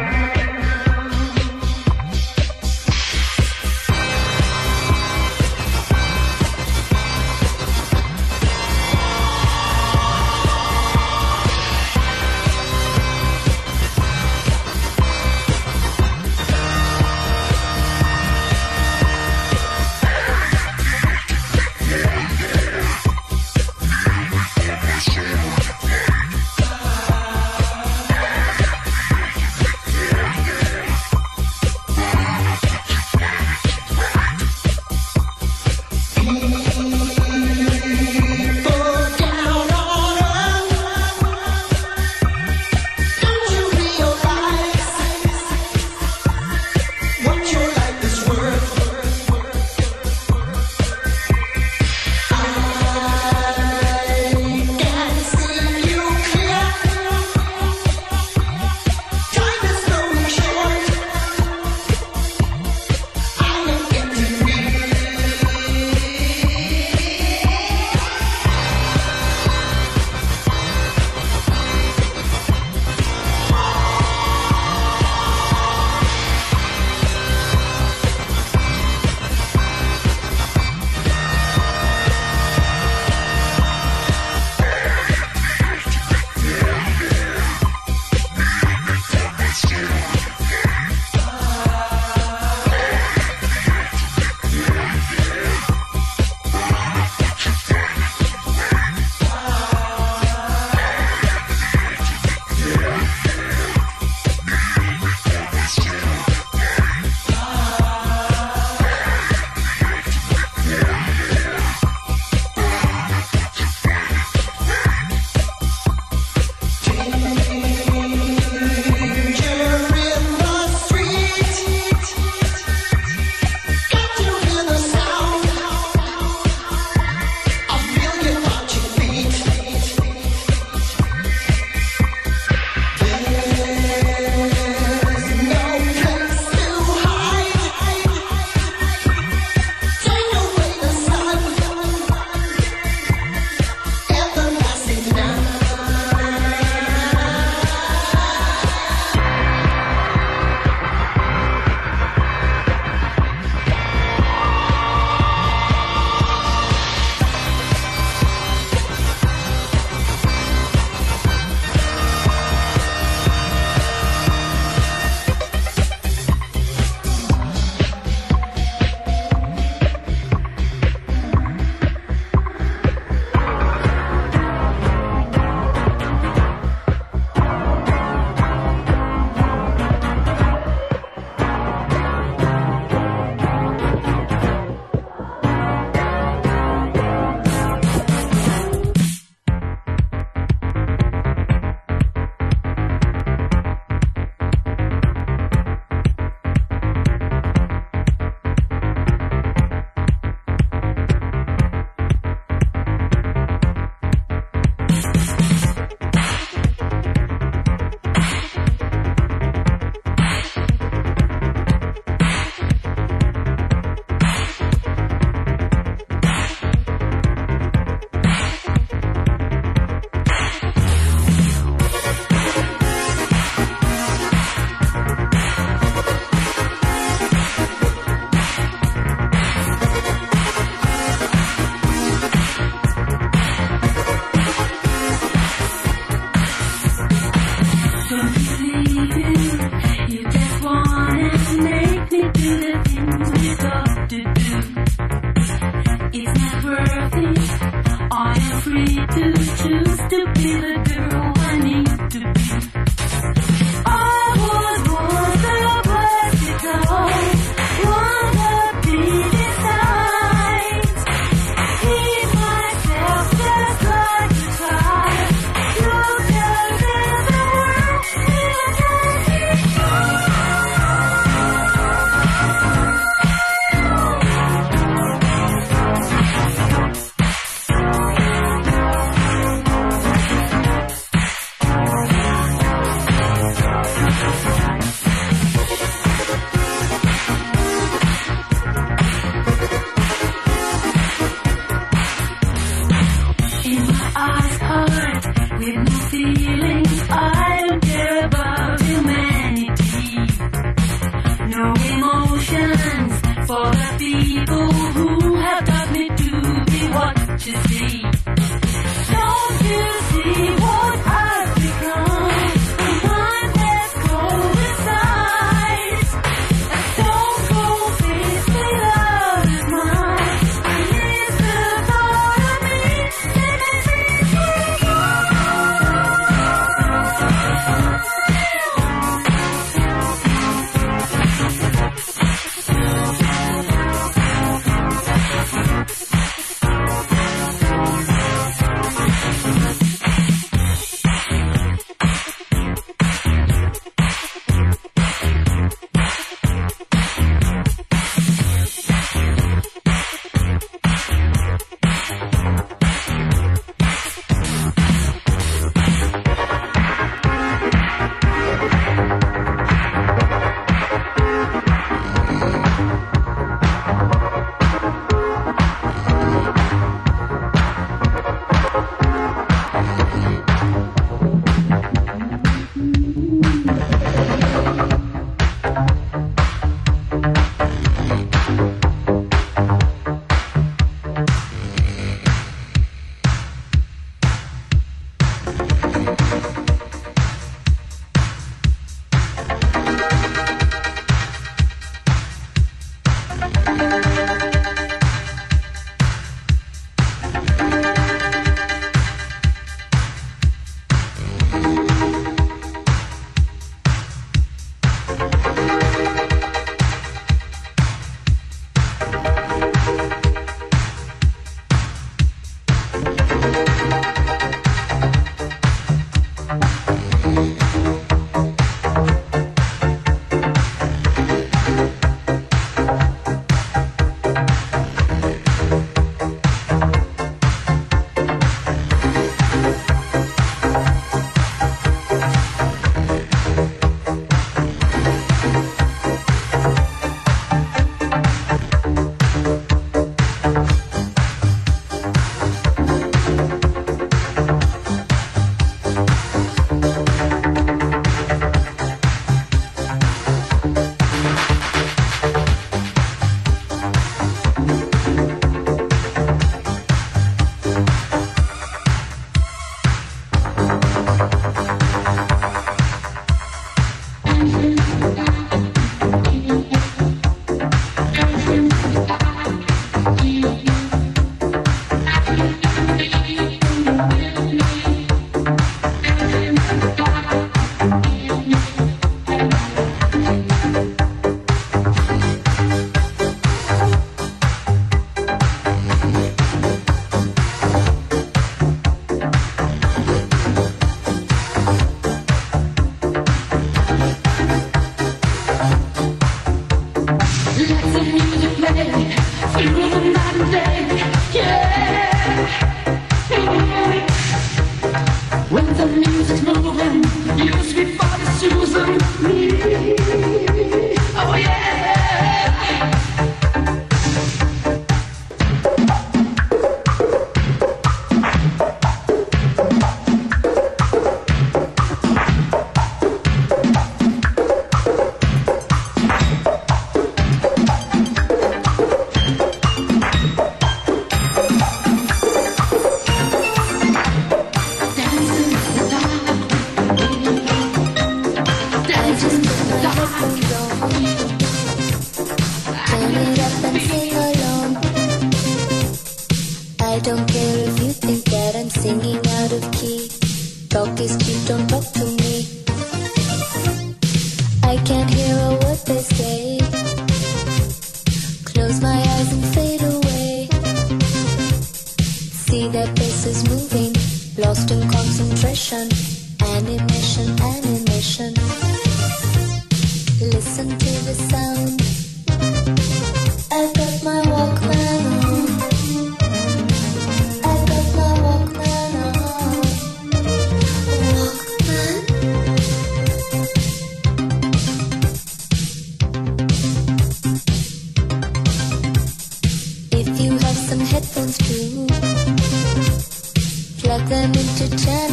Plug them into channels.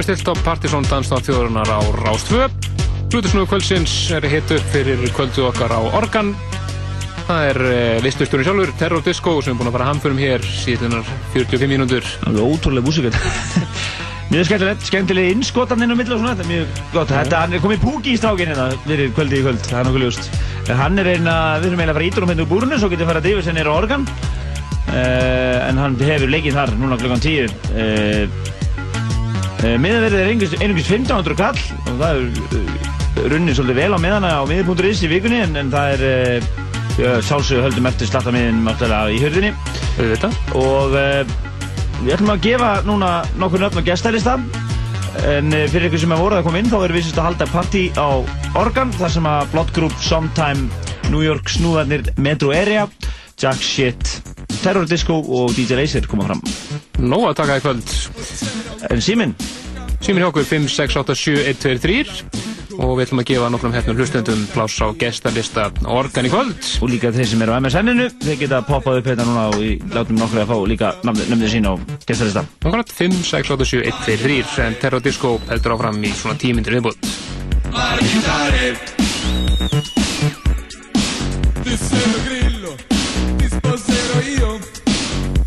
Erum með stilt á Partisón Danstáð þjóðurinnar á Rás 2. Plutusnúðu kvöldsins er hitt upp fyrir kvöldu okkar á Organ. Það er uh, listusturinn sjálfur, Terror Disco, sem er búin að fara hamförum hér síðan 45 mínútur. Alveg ótrúlega músikal. [laughs] Mjög skemmtilegt, skemmtileg innskotan inn á milli og svona, þetta er mjög gott. Þetta, hann er komið púki í strákin hérna fyrir kvöldi í kvöld, það er nokkuð ljóst. Hann er einn að, við erum eiginlega að fara ítur um hérna úr búrunu, svo getur fara að dýfa sér nýra organ. Uh, en hann hefur leikið þar núna klukkan 10. Uh, uh, Miðaverðið er einhvers 1500 kall og það er uh, runnið svolítið vel á miðana á miði.is í vikunni en, en það er uh, sjálfsögur höldum eftir slattamiðin í hörðinni. Og við ætlum að gefa núna nokkur nöfn á gestælista en fyrir ykkur sem er voruð að koma inn þá erum við sérst að halda partí á Organ þar sem að Blood Group, Sometime, New York snúðarnir, Metro Area, Jack Shit, Terror Disco og DJ Laser koma fram. Nó að taka í kvöld. En síminn? Síminn hjá okkur 5687123 og við ætlum að gefa nokkrum hefnum hlustendum pláss á gestalista Organ í kvöld. Og líka þeir sem eru á MSN-inu, þeir geta poppað upp hérna núna og við látum nokkru að fá líka nöfnir sín á gestalista. Nákvæmlega 5687123 en Terror Disco heldur áfram í svona tímyndir viðbútt.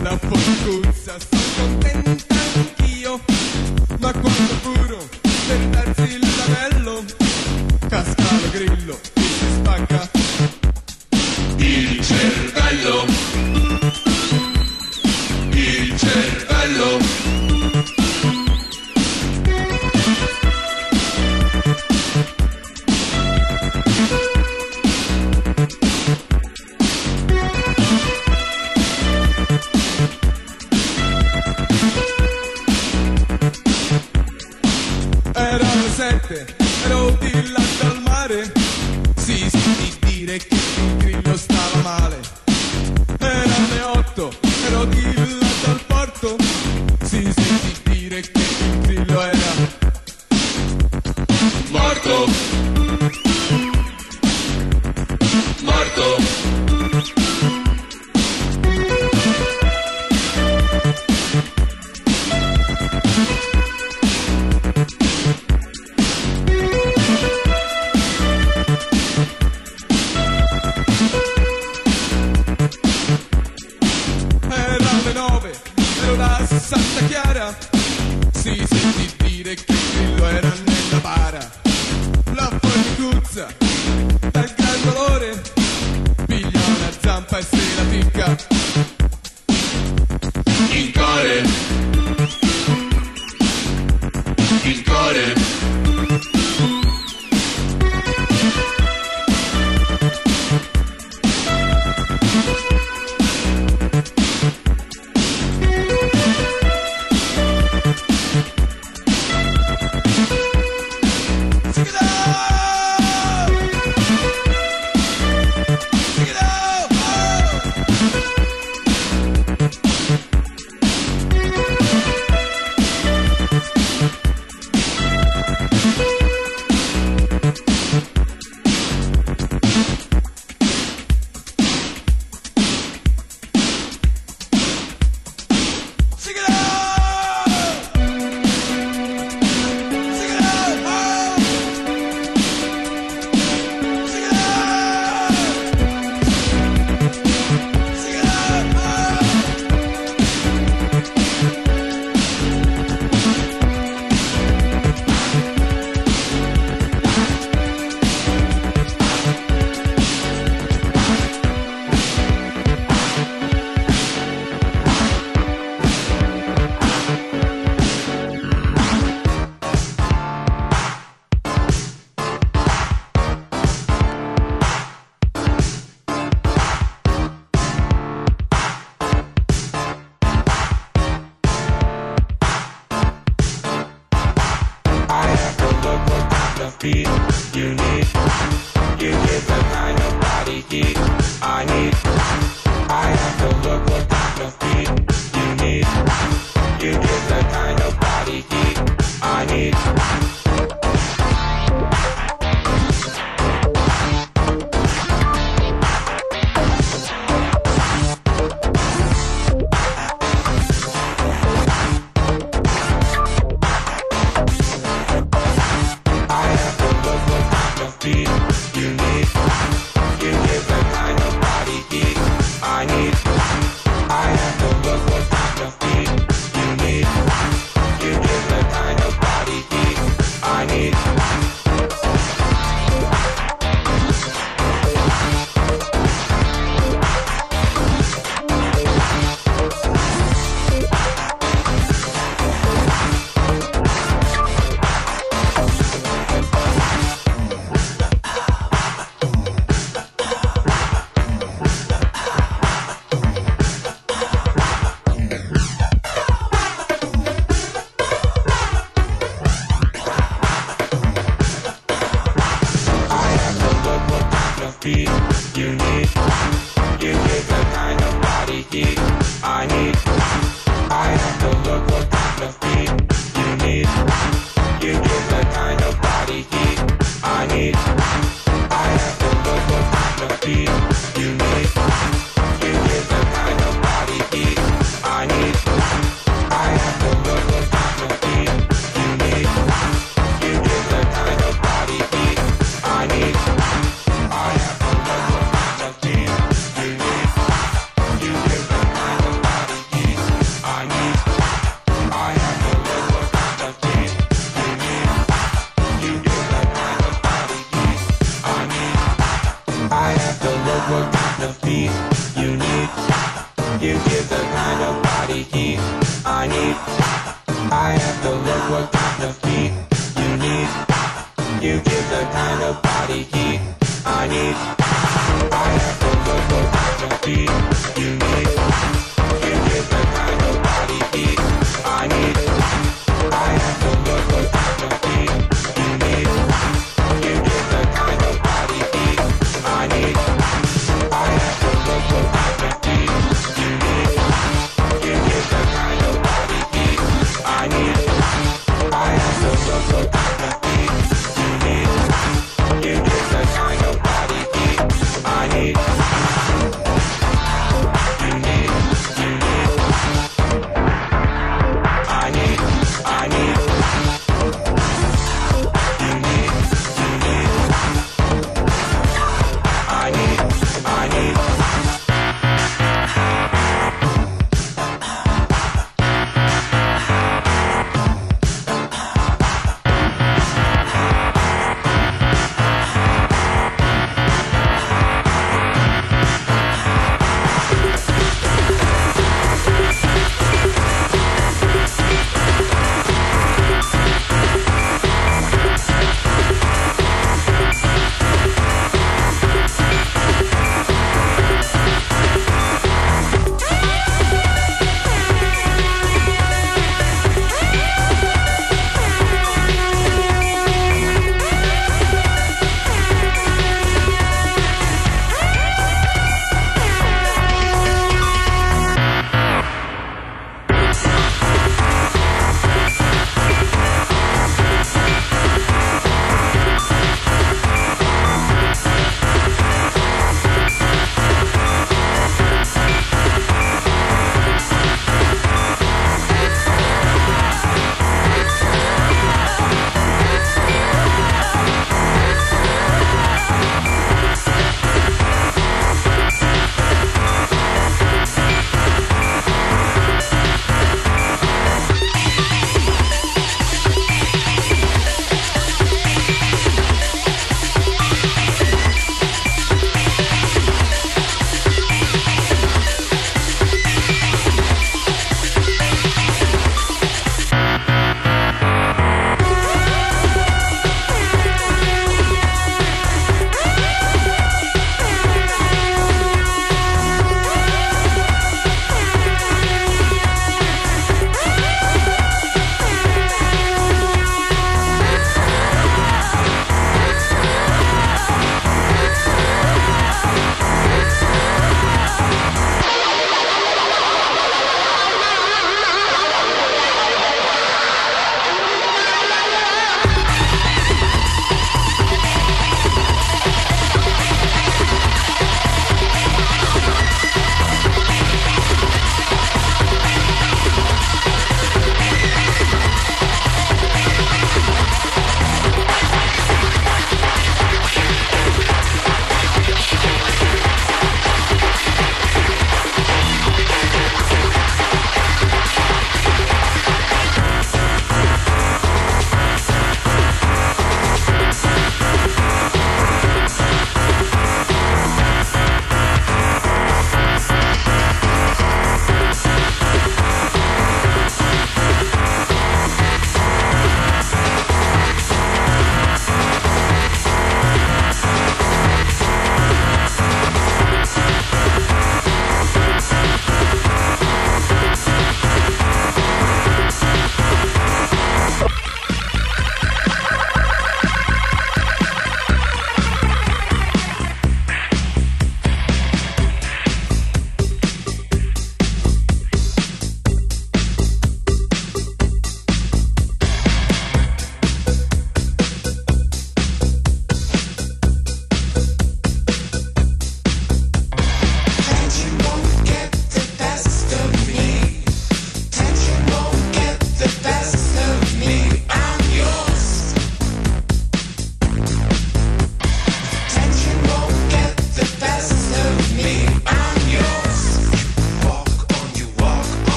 La forcuzza, sono contenta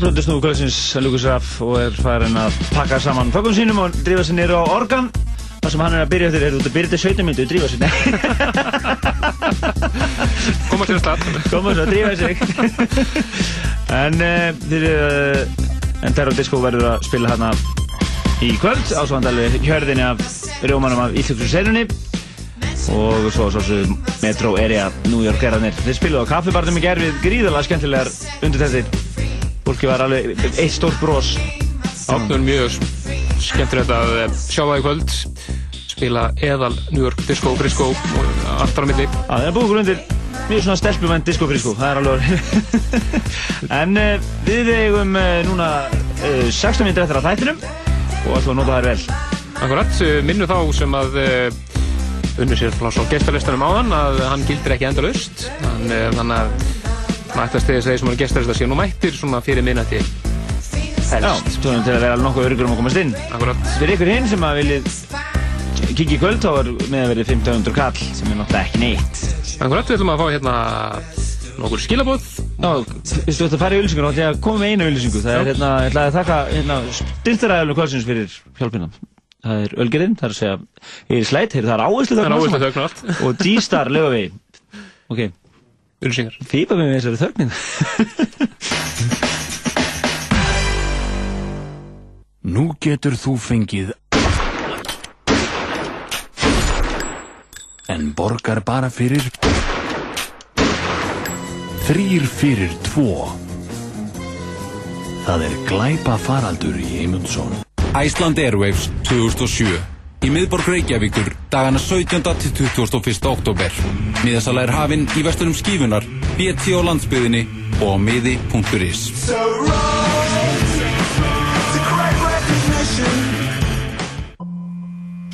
plötu snúðu kvöldsins Lukas Raff og er farin að pakka saman föggun sínum og drífa sér niður á organ. Það sem hann er að byrja eftir er út að byrja [laughs] til 17 myndu og drífa sér Koma sér að stað Koma sér að drífa sig. En uh, þeir uh, En Terror Disco verður að spila hérna í kvöld ásvandalvi hjörðinni af rjómanum af Íslandsfjörðu senunni og svo svo svo Metro Area New York erðanir. Þeir spiluðu á kaffibarnum í gerð við gríðalega skemmtilegar undirtættir. Fólki var alveg eitt stórt bros. Átnur mjög skemmtilegt að sjá það í kvöld. Spila eðal New York Disco, Frisco og allt frá milli. Það er búið okkur undir mjög svona stelpumenn disco frisco, það er alveg [laughs] En uh, við eigum uh, núna uh, 16 minnir eftir að þættinum og að nota þær vel. Akkurat, eh, minnu þá sem að unnur sér pláss á gestalistanum áðan að hann gildir ekki uh, þannig að maður ætti að stegja þeir sem eru gestalista séu nú mættir svona fyrir minnati Já, svona til að vera alveg nokkuð örugur um að komast inn. Akkurat. Fyrir ykkur hinn sem að viljið kikið í kvöld þá er með að verið 1500 kall sem er náttúrulega ekki neitt. Akkurat, við ætlum að fá hérna nokkur skilabóð Já, vistu þú ætti að fara í auðlýsingur þá ætti að koma með eina auðlýsingu Það er hérna, ég ætlaði að þakka hérna, styrtaræðalum kvöldsins fyrir hjálpina. Það er Ölgerinn, það er að segja Ég er slætt, það er áherslu er þögn og allt. Og G-Star lögavegi Ok Auðlýsingar Fýpa með þessari þögnin. Nú getur þú fengið En borgar bara fyrir Þrýr fyrir tvo. Það er glæpa faraldur í Eymundsson. Iceland Airwaves 2007 Í miðborg Reykjavíkur dagana 17. til 21. oktober Miðasala er hafinn í vestunum skífunar BT á landsbyðinni og á miði.is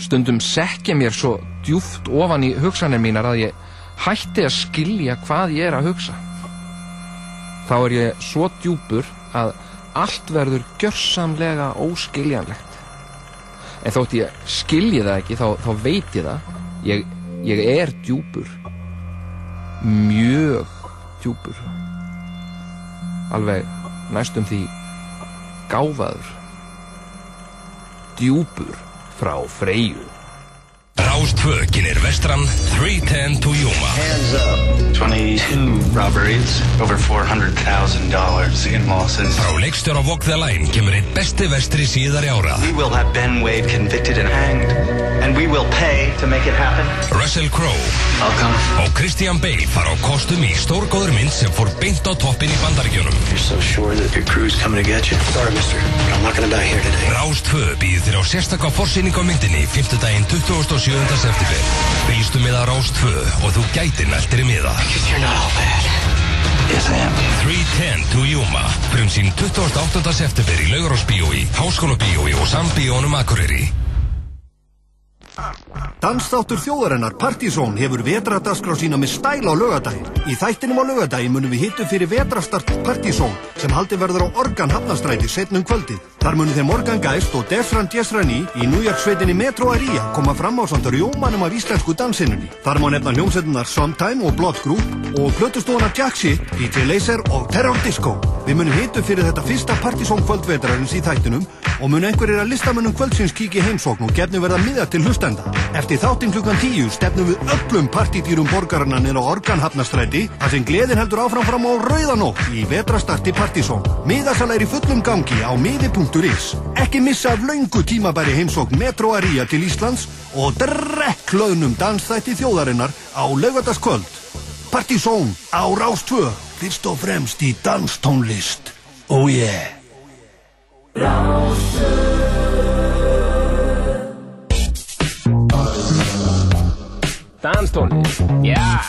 Stundum sekja mér svo djúft ofan í hugsanir mínar að ég hætti að skilja hvað ég er að hugsa. Þá er ég svo djúpur að allt verður gjörsamlega óskiljanlegt. En þótt ég skilji það ekki, þá, þá veit ég það. Ég, ég er djúpur. Mjög djúpur. Alveg næstum því gáfaður. Djúpur frá Freyju. Rástvö kynir vestran 310 to Yuma Hands up. 22 robberies, over $400,000 in losses. Frá leikstjóra Walk the Line kemur einn besti vestri síðari ára We will have Ben Wade convicted and hanged, and we will pay to make it happen. Russell Crowe og Christian Bale fara á kostum í stórgóður mynd sem fór beint á toppin í bandaríkjunum You're so sure that your crew's coming to get you. Sorry, mister, but I'm not gonna die here today. Rástvö býður þér á sérstakka forsýning á myndinni 5. daginn 27. september Fylgstu með að Rástvö og þú gætir neltir í miða You're not all bad. Yes, I am. 310 to Yuma Frum sín 28. september í Laugarásbíói, Háskólabíói og Sambíónum Akureyri Dansþáttur þjóðarinnar Partizón hefur vetradagskrá sína með stæl á lögadaginn. Í þættinum á lögadaginn munum við hittu fyrir vetrastart Partizón sem haldi verður á Organ Hafnastræti setnum kvöldið. Þar munum þeim Morgan Geist og Desran Desrani í New York sveitinni Metro Aria koma fram á samt rjómanum af íslensku dansinunni. Þar má nefna hljómsveitunar Sometime og Blood Group og plötustofuna Jaxi, DJ Laser og Terror Disco. Við munum hittu fyrir þetta fyrsta Partizón kvöldvetrarins í þættinum og mun einhverjir að listamönnum kvöldsins kíkja í heimsókn og gefnu verða miða til hlustenda. Eftir þáttinn klukkan tíu stefnum við öllum partítýrum borgarna nýra Organhafnastræti þar sem gleðin heldur áfram fram á Rauðanótt í vetrastarti Partizón. Miðasala er í fullum gangi á miði.is. Ekki missa af laungu tímabæri heimsókn Metro Aria til Íslands og drekk hlaunum dansþætti þjóðarinnar á laugardagskvöld. Partizón á Rástvö, fyrst og fremst í danstónlist. Oh yeah! Danstónlist, já. Já,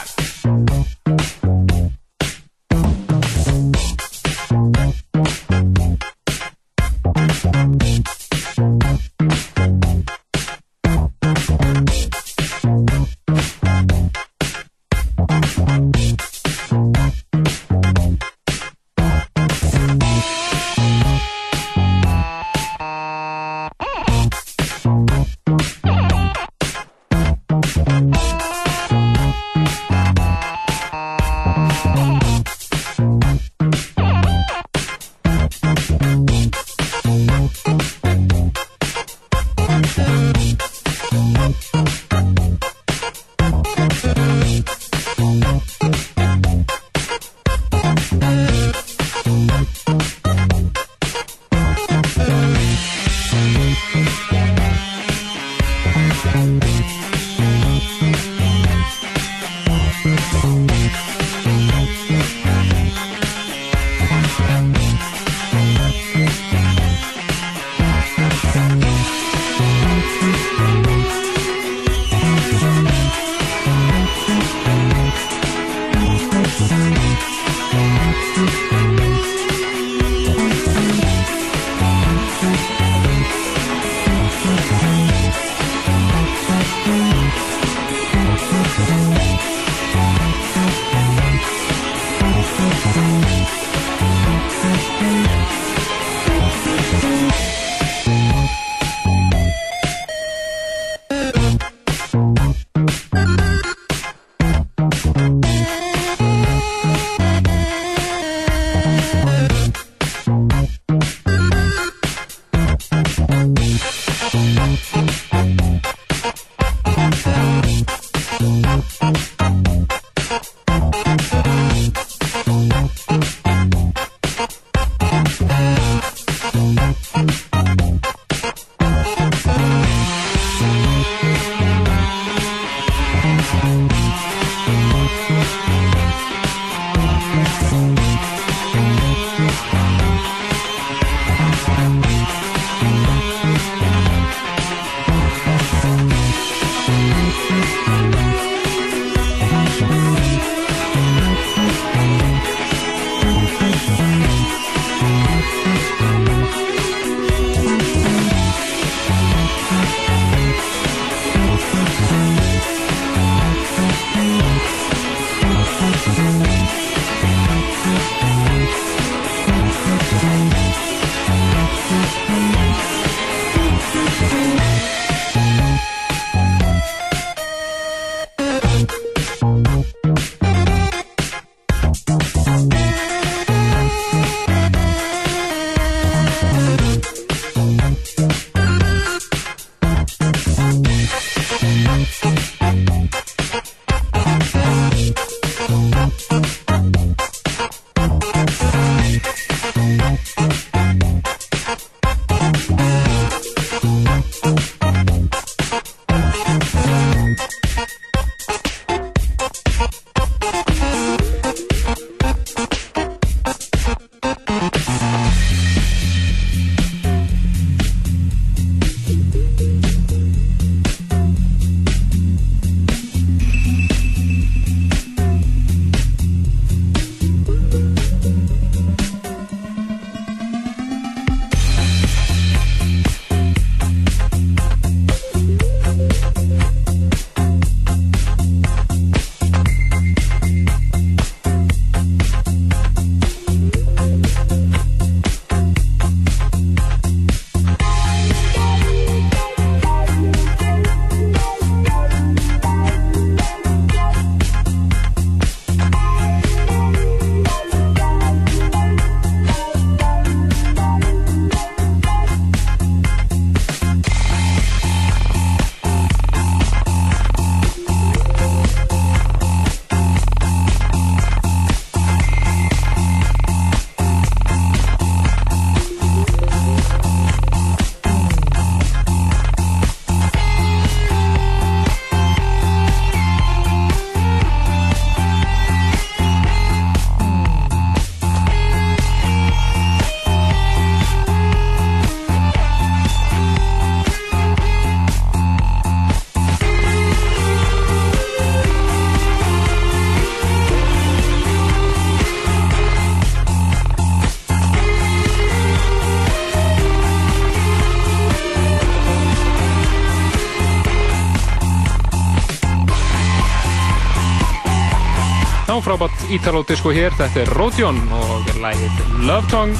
Ítaló-disko hér, þetta er Rodion og lægið Love Tongue.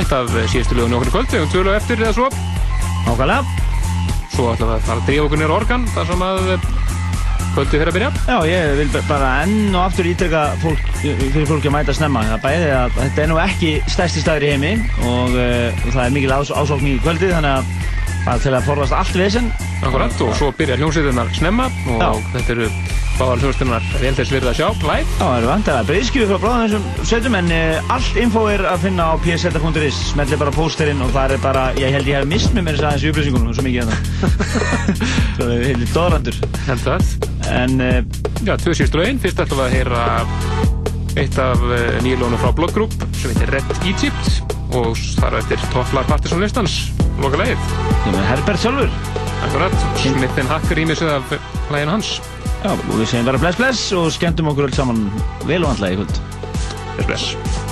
Eitt af síðustu lögum okkur í kvöld, við höfum tvö lög eftir eða svo. Nákvæmlega. Svo ætlum við að fara að drífa okkur nýra organ þar sem að kvöldi fyrir að byrja. Já, ég vil ba- bara enn og aftur ítrekka fólk, fyrir fólki að mæta snemma. Það bæði að þetta er nú ekki stærsti staður í heimi og uh, það er mikil ás, ásókn í kvöldið þannig að bara til að forðast allt vesen. Akkurat, og svo byrja hljómsveitinnar snemma og Já. þetta eru báðar hljómsveitinnar vel þess verið að sjá, live Já, það eru vantilega breyðskjöfu frá bráðum þessum sveitum en uh, allt info er að finna á pseta.is smelli bara pósterinn og það er bara, ég held ég hef mist með mér þess aðeins í upplýsingunum svo mikið hérna. Svo [laughs] það er heilir dóðrandur Held það. En uh, Já, tvö síðustu lögin, fyrst ætlum við að heyra eitt af uh, nýjulónu frá Blood Group sem heitir Red Egypt og þar eftir topplar Partisan listans. Loka leið Herbert sjálfur Akkurat, Smith Hacker ímissið af læginu hans Já, og við segjum bara bless bless og skemmtum okkur öll saman vel og handlega í kvöld. Bless bless